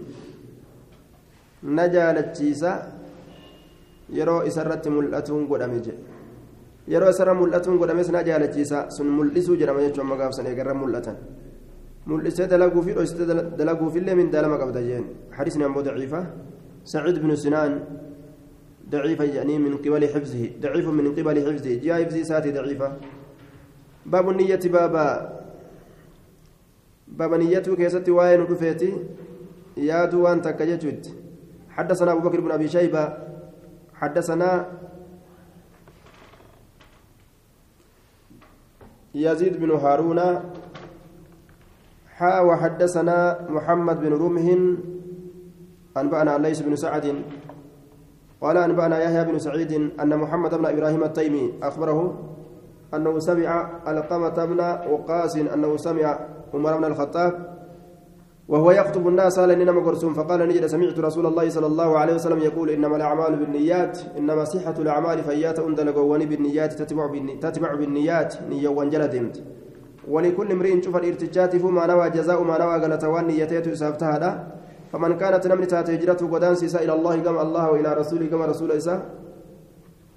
yeroo isarratti mul'atuun godhame je yeroo isarra mul'atuun godhames na jaalachiisa sun mul'isuu jedhama jechuun amma gaafsan eegarra mul'atan mul'isee dalaguu fi dhoysitee dalaguufillee min daalama qabda jeen حديثنا أبو ضعيفة سعيد بن سنان ضعيفة يعني من قبل حفظه ضعيف من قبل حفظه. جاء حفظه ساتي ضعيفة. باب النية بابا باب نيته كيستي وين رفيتي يادو وان تكجت حدثنا أبو بكر بن أبي شيبة. حدثنا يزيد بن هارون. حا وحدثنا محمد بن رمه أنبأنا ليس بن سعد. قال أنبأنا يحيى بن سعيد أن محمد بن إبراهيم التيمي أخبره أنه سمع ألقمة بن وقاس أنه سمع عمر بن الخطاب وهو يخطب الناس لأننا مقرسون فقال نجد سمعت رسول الله صلى الله عليه وسلم يقول إنما الأعمال بالنيات إنما صحة الأعمال فيات أندلقوني بالنيات تتبع, بالني تتبع بالنيات نية وانجلدمت ولكل امرئ شوف الارتجات فما نوى جزاء ما نوى قالتوان نيتيت إسافتها فمن كانت نمت هجرته قدان سيسا إلى الله كما الله وإلى رسوله كما رسول إسا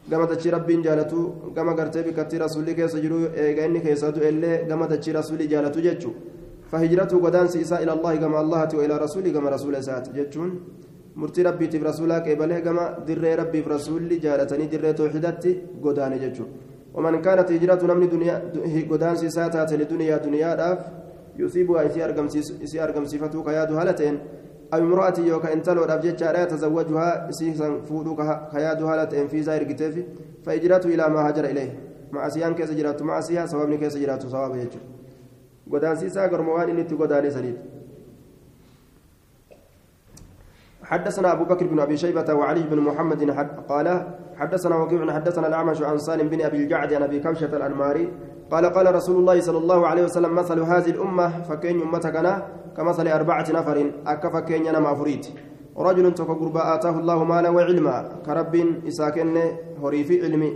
gama dachii rabbiin jaalatu gama gartee bikkattii rasuulli keessa jiru eega inni keessatu illee gama dachii rasuulli jaalatu jechuudha فهجرته قدانس إساء إلى الله كما الله وإلى رسوله كما رسول إساءت جتشون murtii rabbiitiif rasuulaa qeebalee gama dirree rabbiif rasuulli jaalatanii dirree tooxidatti godaane jechuudha waman kaanat hijratu namni godaansi isaa taate liduniyaa duniyaadhaaf yusiibuhaa isii argamsiifatuu ka yaadu haala ta'een أو امرأة يوكا انتلو رابجتش لا يتزوجها سيسا فودو كيادو هالة انفيزا إرقتيف فإجرته إلى ما هاجر إليه. مع سيان كيس جراته مع سيان سوابني كيس جراته سواب يجو قدان سيسا قرموان إني تقدان سليل. حدثنا أبو بكر بن أبي شيبة وعلي بن محمد قال حدثنا وكيع حدثنا الأعمش عن سالم بن أبي الجعد عن أبي كبشة الأنماري قال قال رسول الله صلى الله عليه وسلم مثل هذه الأمة فكين أمتك كمثل أربعة نفر أكف كين نما فريت رجل تك قربا آتاه الله مالا وعلما كرب إساكن هري في علمي.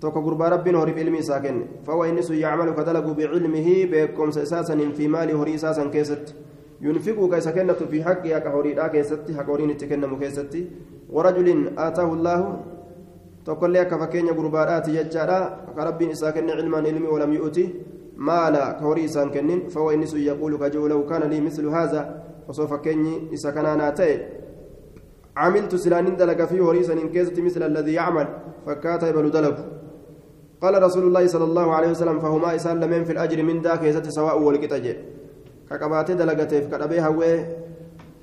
تك قربا رب هري في علمي إساكن. فهو إنس يعمل كدلق بعلمه بكم ساسا في مال هري ساسا كيست. ينفق كيس كنة في حقها كهوري لا كيست. حق هورين تكنم كيست. ورجل آتاه الله تقول لك فكين قربات يجارا كرب إساكن علما علمي ولم يؤتي مالا كوري إسان كنن فهو إنس يقول كجو لو كان لي مثل هذا وسوف كني إساكنا ناتي عملت سلانين دلق فيه وريسا إن كيزت مثل الذي يعمل فكاتا يبلو دلق قال رسول الله صلى الله عليه وسلم فهما إسان لمن في الأجر من ذاك يزت سواء دلقته كقبي هوي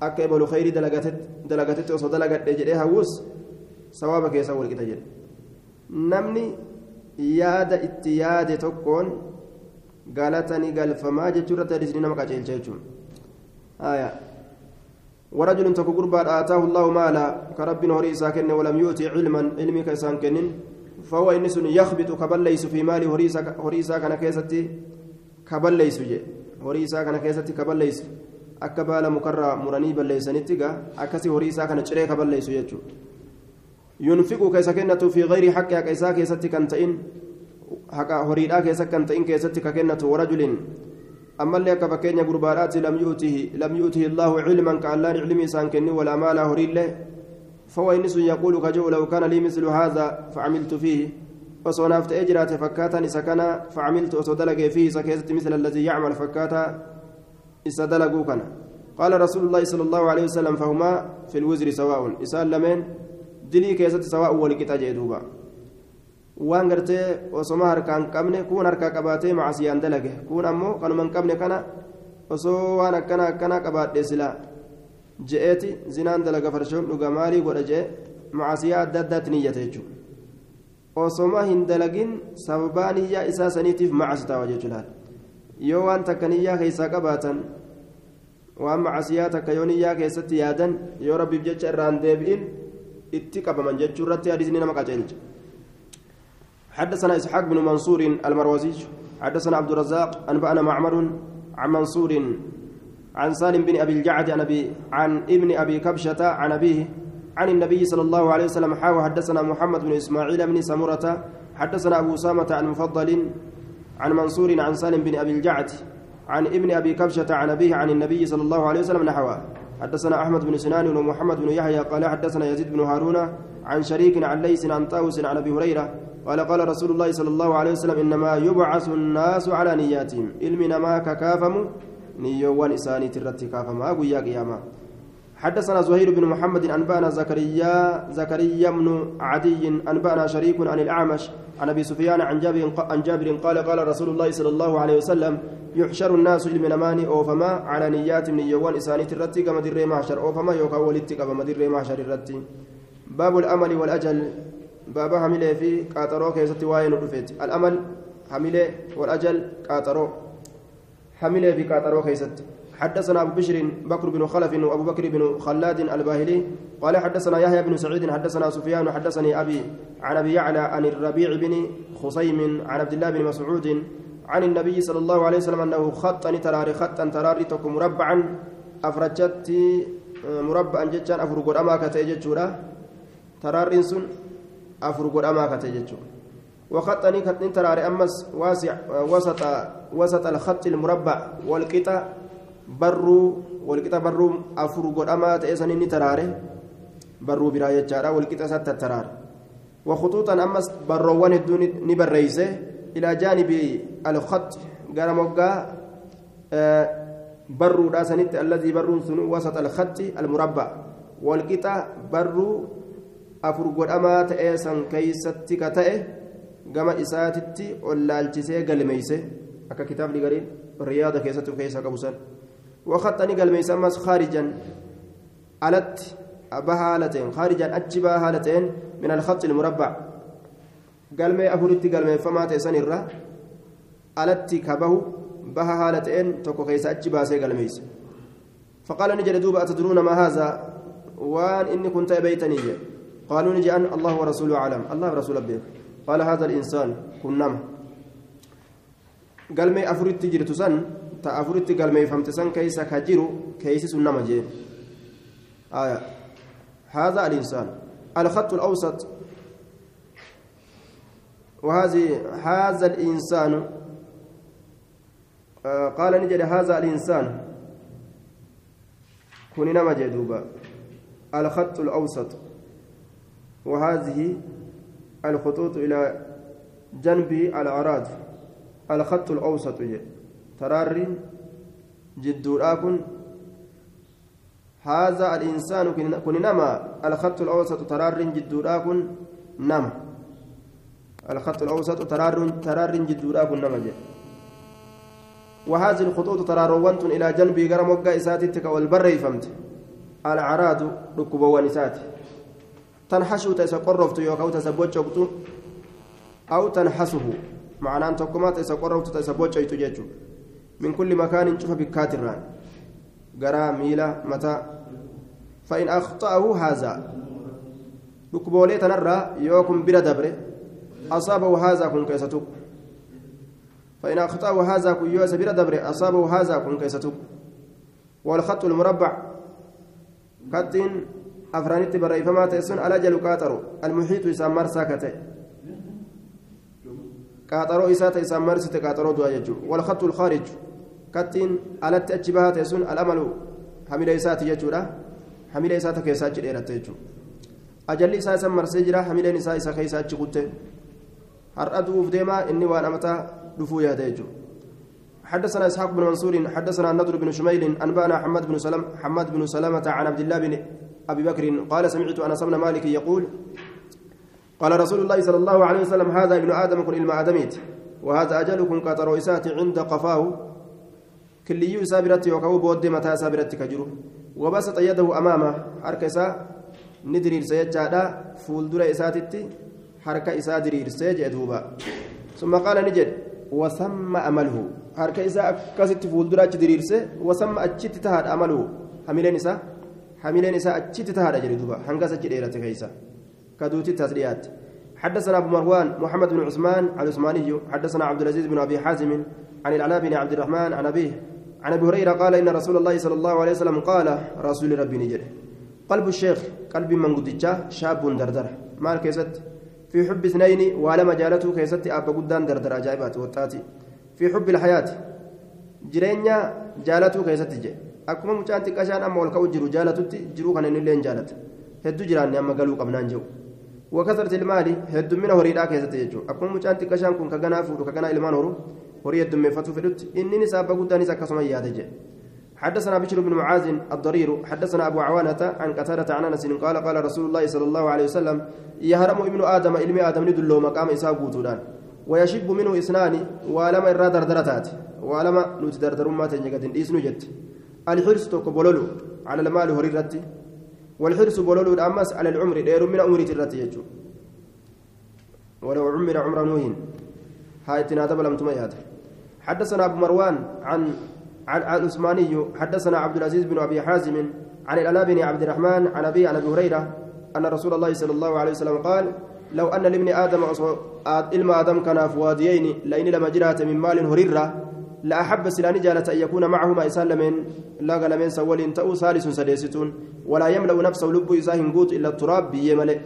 akka ebalu khayrii dalagatetti osoo dalagadhe jedhee hawwus. Sawaaba keessa walqixa jedhe namni yaada itti yaade tokkoon galatani galfamaa jechuu irratti hadisni nama qaceelcha jechuun ورجل تكو قربا آتاه الله مالا كرب هوري ساكن ولم يؤتي علما علمي كيسان كنن فهو إنس يخبط كبليس في مال هوري ساكن كيستي كبليس جي هوري ساكن كيستي كبليس akka baala mukarraa muranii balleeysanitti gaa akkasii horii isaa kana haqqi haqa isaa keessatti kan ta'in haqa horiidhaa keessa kan ta'in keessatti ka kennatu warajulin ammallee akka fakkeenya gurbaadhaati lam yu'tihi lam yu'tihi allaahu cilman ka allaan cilmi isaan kenni walaa maalaa horiillee فهو إنس يقول كجو لو كان لي مثل هذا فعملت فيه وصنافت أجرات فكاتا إسكنا فعملت وصدلق فيه سكيزت مثل الذي يعمل فكاتا إسا دلقوا كان قال رسول الله صلى الله عليه وسلم فهما في الوزر سواء إسان لمن دلي كيست سواء ولكتا جيدوبا waan gartee osoma harkaan qabne kuun harkaa qabaatee macasiyaan dalage kuun ammoo kanuman qabne kana osoo waan akkana akkana qabaadhe silaa je'eeti zinaan dalaga farshoon dhuga maalii godha je'e macasiyaa adda addaatti niyyate jechuudha osoma hin dalagin sababaa niyyaa isaa saniitiif macasi ta'a jechuudha yoo waan takka niyyaa keessaa qabaatan waan macasiyaa takka yoo niyyaa keessatti yaadan yoo rabbiif jecha irraan deebi'in qabaman jechuu irratti hadiisni nama qaceelcha. حدثنا إسحاق بن منصور المروزي حدثنا عبد الرزاق أنبأنا معمر عن منصور عن سالم بن أبي الجعد عن أبي عن ابن أبي كبشة عن أبيه عن النبي صلى الله عليه وسلم حاوى حدثنا محمد بن إسماعيل بن سمرة حدثنا أبو أسامة عن مفضل عن منصور عن سالم بن أبي الجعد عن ابن أبي كبشة عن أبيه عن النبي صلى الله عليه وسلم نحوه. حدثنا أحمد بن سنان ومحمد بن يحيى قال حدثنا يزيد بن هارون عن شريك عن ليس عن طاووس عن أبي هريرة قال قال رسول الله صلى الله عليه وسلم إنما يبعث الناس على نياتهم. علمنا ما ككافم نيوان إساني ترتي كافما أبو يا قياما. حدثنا زهير بن محمد أنبأنا زكريا زكريا بن عدي أنبأنا شريك عن الأعمش عن أبي سفيان عن جابر عن جابر قال قال رسول الله صلى الله عليه وسلم يحشر الناس لمنماني أوفما على نيات نيوان إساني ترتي كما در محشر أوفما يوكا ولدتي كما در محشر الرتي. باب الأمل والأجل. باب حمله في قاطرو كيست واين رفيت الأمل حمله والأجل قاطرو. حمله في قاطرو كيست حدثنا أبو بشر بكر بن خلف وأبو بكر بن خلاد الباهلي. قال حدثنا يحيى بن سعيد حدثنا سفيان حدثني أبي عن أبي يعلى عن الربيع بن خصيم عن عبد الله بن مسعود عن النبي صلى الله عليه وسلم أنه خط تراري خطأ تراري تكون مربعا أفرجت مربعا جتان أفرق أما كتيجتشورا تراري سن أفرق أما كتيجتشورا وخطني خطن تراري أمس واسع وسط وسط الخط المربع والقطع barruu walqixa barruu afur godhamaa ta'e san inni taraare barruu biraa jechaadha walqixa isaatti tattaraare wakutuuxan ammas barroowwan jaanibi alkhat gara moggaa barruudhaa sanitti alladii barruun sun wasat alkhatti almurabba walqixa barruu afur godhamaa ta'ee san keeysatti ka ta'e gama isaatitti ol laalchisee galmeeyse akka kitaabni gariin riyaada keessatti of keessaa qabu san waqaxxani galmeeyse ammas khaarijan alatti baha haala ta'een khaarijan achi baha haala ta'een min alkhatti ilmurabbac galmee afuritti galmeeffamaa ta'e san irra alatti ka bahu baha haala ta'een tokko keessa achi baasee galmeeyse فقال نجد دوب أتدرون ما هذا وان إني كنت بيتني قالوا نجي أن الله ورسوله أعلم الله ورسوله بيك قال هذا الإنسان كن نم قال مي أفرت تجري تسن تا أفرت قال مي فهمت سن كيس كجرو كيس سنما جي آية هذا الإنسان الخط الأوسط وهذه هذا الإنسان آه قال نجد هذا الإنسان. كن نما جدوبا. الخط الأوسط. وهذه الخطوط إلى جنب الأعراض. الخط الأوسط ترار جد كن هذا الإنسان كن نما الخط الأوسط ترار جد كن نما. الخط الأوسط ترار ترار جد كن نما جد وهذه الخطوط تراروانت إلى جنب غرم وقا إساتتك والبر فهمت الأعراض ركبوان إساتي. تنحشو تيسا قرفت يوكاو تسبوچوكتو أو تنحسه أن تقوما تيسا قرفت تسبوچيتو جيتشو من كل مكان شوف بكات الران غرا ميلا متى. فإن أخطأه هذا. ركبولي تنرى يوكم بلا دبره أصابه هذا كن كيستوك فإن أخطأه هذا كن يوس بلا دبره أصابه هذا كن كيستوك والخط المربع خط barreeffamaa ta'e sun ala jalu qaaxaro almuhiitu isaan marsaa ka ta'e qaaxaroo isaa ta'e isaan marsite qaaxaroo du'a jechuudha walkhattu lkhaarij kattiin alatti achi bahaa ta'e sun alamalu hamila isaati jechuudha hamila isaata keessaa achi dheeratte jechuudha ajalli isaa isan marsee du'uuf deemaa inni waan amataa dhufuu yaada jechuudha. حدثنا إسحاق بن منصور حدثنا النضر بن شميل أنبأنا حماد بن سلم حماد بن سلمة عن عبد الله بن أبي بكر قال سمعت أنس بن مالك يقول قال رسول الله صلى الله عليه وسلم هذا ابن آدم كن علم آدميت وهذا أجلكم كترويسات عند قفاه. كليو سابرت يوكو بود متى سابرت كجرو. وبسط يده أمامه حركسا ندرير سيجادا فولدر اساتتي حركه اسا درير سيجدوبا ثم قال نجد وسمى akkasitti fuuldura achi diriirse wasamma achitti tahaadha amalu hamileen isaa hamileen isaa achitti tahaadha jedhe duuba. Hangas achi dheerate keeysa كدوتي تسريات حدثنا ابو مروان محمد بن عثمان العثماني حدثنا عبد العزيز بن ابي حازم عن العلاء بن عبد الرحمن عن ابيه عن ابي هريره قال ان رسول الله صلى الله عليه وسلم قال رسول ربي نجد قلب الشيخ قلب من قدجا شاب دردر مال كيست في حب اثنين ولما جالته كيست أبا قدان دردر عجائبات وطاتي. في حب الحياة. جرينيا جالته كيست جي أكما مجان تكاشان أما والكو جرو جالته جرو كان اللين جالت. هدو جراني أما قالوا قبنان جو وكثرة المال هدو من هريدا كيست جيجو أكما مجان تكاشان كن كغنا فورو كغنا إلمان هرو هري هدو من فتو فدوت. إني نسابة قدان نسا كسما يادجي حدثنا بشر بن معاذ الضرير حدثنا أبو عوانة عن قتادة عن أنس قال قال رسول الله صلى الله عليه وسلم يهرم ابن آدم علم آدم ندلو مقام إساء قوتودان ويشب منه إسنان ولما إرى دردرتات ولما نوت دردر ما تنجد إسنو جت الحرص توك بولولو على المال هريرتي والحرص بولولو الأمس على العمر دير من أمور ترتي يجو. ولو عمر عمر نوح هاي تنادب لم تميات حدثنا أبو مروان عن عن العثماني حدثنا عبد العزيز بن أبي حازم عن الألا بن عبد الرحمن عن أبي عن أبي هريرة أن رسول الله صلى الله عليه وسلم قال لو أن لابن آدم إلما آدم كان في واديين لما جرات من مال هريرة لأحب سلاني جالة أن يكون معهما إسان لا لمن سول تأو ثالث سديستون ولا يملأ نفسه لب إساهن قوت إلا التراب بيملئ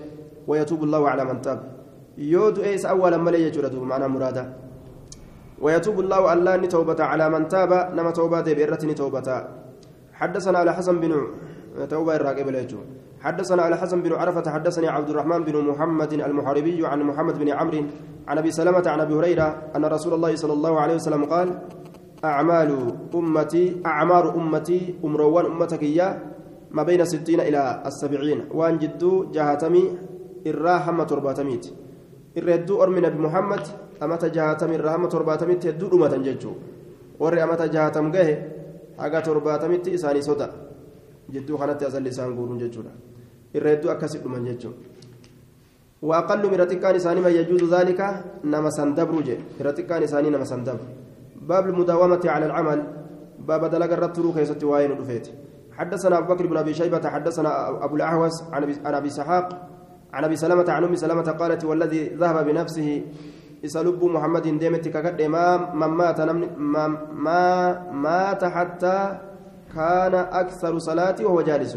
ويتوب الله على من تاب. يود إيس أولا ملي يجرد معنى مرادا ويتوب الله الله توبة على من تاب نما توبة بإرة توبة حدثنا على حسن بن توبة الراقب حدثنا على حسن بن عرفة حدثني عبد الرحمن بن محمد المحاربي عن محمد بن عمرو عن أبي سلمة عن أبي هريرة أن رسول الله صلى الله عليه وسلم قال أعمال أمتي أعمار أمتي أمروان أمتك إياه ما بين ستين إلى السبعين. وأن جدو جهاتمي الراحمة ترباتميت. الردو أرمي نبي أمت جهاتمي الراحمة ترباتميت هدو أمة ججو وري أمت جهاتم جه haga torbaatamitti isaanii soda jidduu kanatti asalli isaan guuruun jechuudha. Irra hedduu akkasi dhuman jechuudha وأقل من رتكان إساني ما يجوز ذلك نما سندبر جي رتكان إساني نما سندبر باب المداومة على العمل باب دلق الرتلو كيست وين رفيت حدثنا أبو بكر بن أبي شيبة حدثنا أبو الأحوس عن أبي سحاق عن أبي سلمة عن أم سلمة قالت والذي ذهب بنفسه إسلب محمد ديمت كقد ما من مات ما مات حتى كان أكثر صلاتي وهو جالس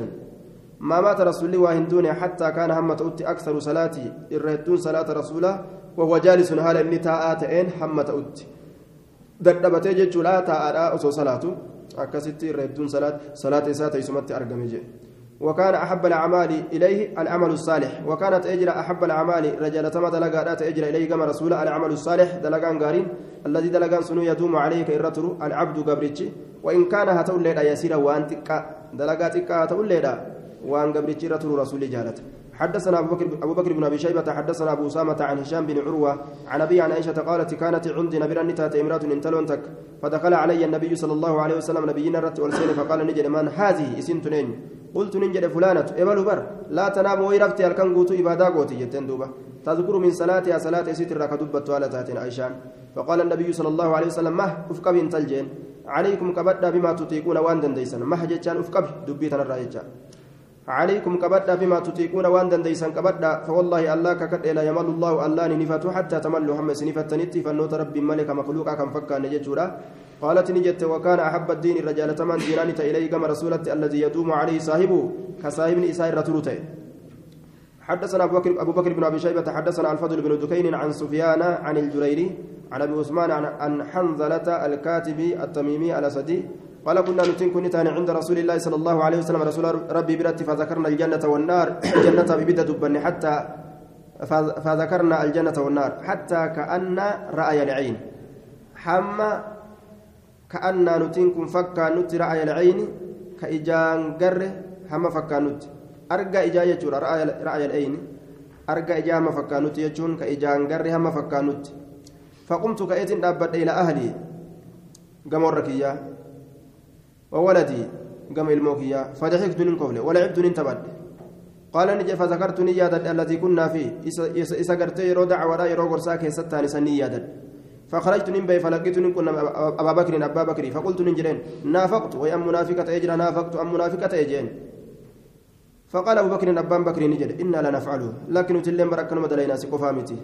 ما مات رسول الله وهندون حتى كان همة أتي أكثر صلاتي الرهدون صلاة رسوله وهو جالس هذا إني تاءات إن همة أتي dadhabatee jechuun taa'aadhaa osoo salaatu akkasitti irra hedduun salaata isaa teessumatti argame jedhe وكان أحب الأعمال إليه العمل الصالح. وكانت أجر أحب الأعمال رجال تما دلقا أجر إليه كما رسول العمل الصالح دلقان قارين الذي دلقان سنو يدوم عليه كإرتر العبد قبرتش وإن كان هتقول لنا يسير وأن تكا دلقاتك هتقول لنا وأن قبرتش رتر رسول جالته حدثنا أبو بكر أبو بكر بن أبي شيبة حدثنا أبو أسامة عن هشام بن عروة عن أبي عن عائشة قالت كانت عندي نبي نتات امرأة انتلونتك فدخل علي النبي صلى الله عليه وسلم نبينا رت والسين فقال نجد من هذه؟ اسنتنين قلت نجد فلانة. إبل بر. لا تنام ويرفتي الكن قوتو إبادا قوتي جتن دوبة. تذكر من صلاتها صلاة ستر كدبت على تأتين عائشان فقال النبي صلى الله عليه وسلم مه أفقب انتلجين عليكم كبدأ بما تطيقون وان دنديسن مه جتان أفقب دبيتنا الرأيجان عليكم كبدأ بما تطيقون وان دنديسن كبدأ فوالله الله ككد لا يمل الله الله نفتو حتى تملوا هم سنفتنتي فنوت رب ملك مخلوقا كم فكا نجتورا قالت نجت وكان أحب الدين الرجال تمن دينان إليه كما رسولة الذي يدوم عليه صاحبه كصاحب إسائر رتروته حدثنا أبو بكر, أبو بكر بن أبي شيبة حدثنا الفضل بن دكين عن سفيان عن الجريري عن أبي عثمان عن حنظلة الكاتب التميمي الأسدي قال كنا نتين كنتان عند رسول الله صلى الله عليه وسلم رسول ربي برت فذكرنا الجنة والنار. الجنة ببدة دبن حتى فذكرنا الجنة والنار حتى كأن رأي العين. حما كأن نتين كن فكا نت رأي العين كإجان قره حما فكا نت أرجع إجا يجور رأي رأي العين أرجع إجا ما فكا نت يجون كإجان قره حما فكا نت فقمت كأيت أبد إلى أهلي قمر ركيا وولدي قام الموكيا فضحكت من قبل ولعبت من تبد قال نجي فذكرت نيادة التي كنا فيه إسا قرت يرو دعوة يرو قرساك يستاني سنيادة فخرجت نبي فلقيت كنا أبا بكر أبا بكر فقلت نجرين نافقت وأم منافقة يجرى نافقت أم منافقة يجين فقال أبو بكر أبا بكر نجد إنا لنفعله لكن تلين بركنا مدلينا سقفامتي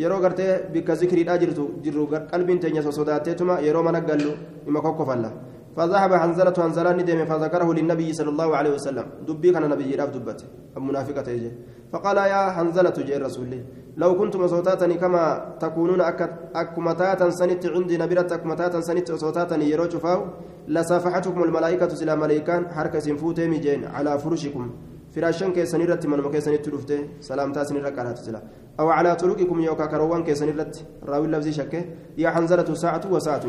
yeroo gartee bikka zikriidhaa jirtu jirru qalbiin teenya sosodaateetuma yeroo mana gallu ima kokkofalla فذهب حنزلة حنزلة ندم فذكره للنبي صلى الله عليه وسلم. دبي كان نبي راف دبته المنافقة يجي فقال يا حنزلة جاء الرسول لو كنتم صوتاتني كما تكونون أكمتاتا سنت عندي نبرة أكمتاتا سنت صوتاتني يروج فاو لصافحتكم الملائكة سلا ملائكان حركة سنفوتي مجين على فرشكم. فراشان كيسن رت من مكيسن تلفته سلام تاسن ركعات سلا أو على طرقكم يوكا كروان كيسن رت راوي اللفظ شكه يا حنزلة ساعة وساعة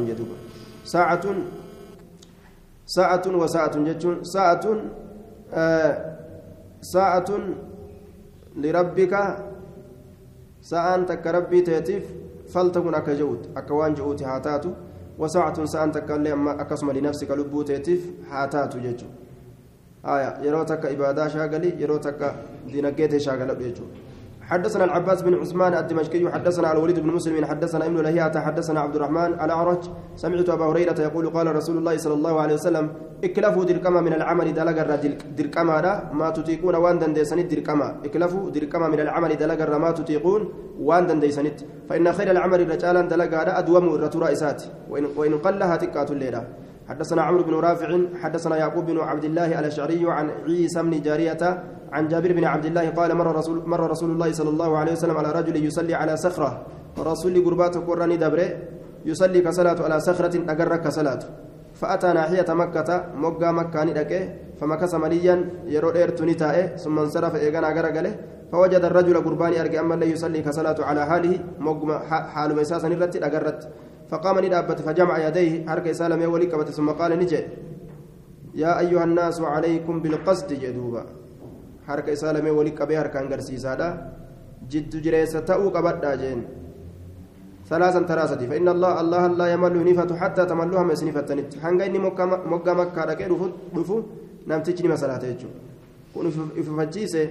جدوب ساعة ساعة وساعة جتون ساعة آه ساعة لربك ساعة تك ربي تيتيف فلتكن أكجوت أكوان جوت هاتاتو. وساعة ساعة تك أكسم لنفسك لبو تيتيف هاتاتو جتون آية يروتك إبادة شاغلي يروتك دينكيت شاغلة جتون حدثنا العباس بن عثمان الدمشقي حدثنا الوليد بن مسلم حدثنا ابن لهيعة حدثنا عبد الرحمن الأعرج. سمعت أبا هريرة يقول قال رسول الله صلى الله عليه وسلم اكلفوا دركما من العمل دلق دركما ما تطيقون وان دنديسنت دركما. اكلفوا دركما من العمل دلق ما تطيقون وان دنديسنت. فإن خير العمل رجالا دلق أدوم الرتورا إسات وإن, وإن قلها تكات الليلة. حدثنا عمرو بن رافع حدثنا يعقوب بن عبد الله الأشعري عن عيسى بن جارية عن جابر بن عبد الله قال مر رسول مر رسول الله صلى الله عليه وسلم على رجل يصلي على صخرة. رسول قربات قراني دبره يصلي كصلاة على صخرة أجر كصلاة فأتى ناحية مكة مقا مكة ندكه فمكث مليا يرو تائه ثم انصرف إيغانا غرقله فوجد الرجل قرباني أرجع أما لا يصلي كصلاة على حاله مقما حال مساسا نرت أجرت فقام ندابت فجمع يديه حركة سالم ولي ثم قال نجي. يا أيها الناس عليكم بالقصد harka isaa lamee wali qabee harkaan garsiisaadha jiddu jireessa ta'uu qabadhaa jeen salaasan taraa sadii fa inna allah allah allaa yamallu ni fatu hattaa tamallu hama isin fattanitti hanga inni mogga makkaa dhaqee dhufu namtichi nima salaata jechuudha kun ifufachiise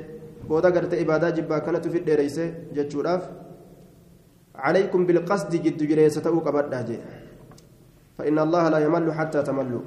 booda gartee ibaadaa jibba akkanatti fi dheereyse jechuudhaaf عليكم بالقصد جد جريسة أوقبت فإن الله لا يمل حتى تملوا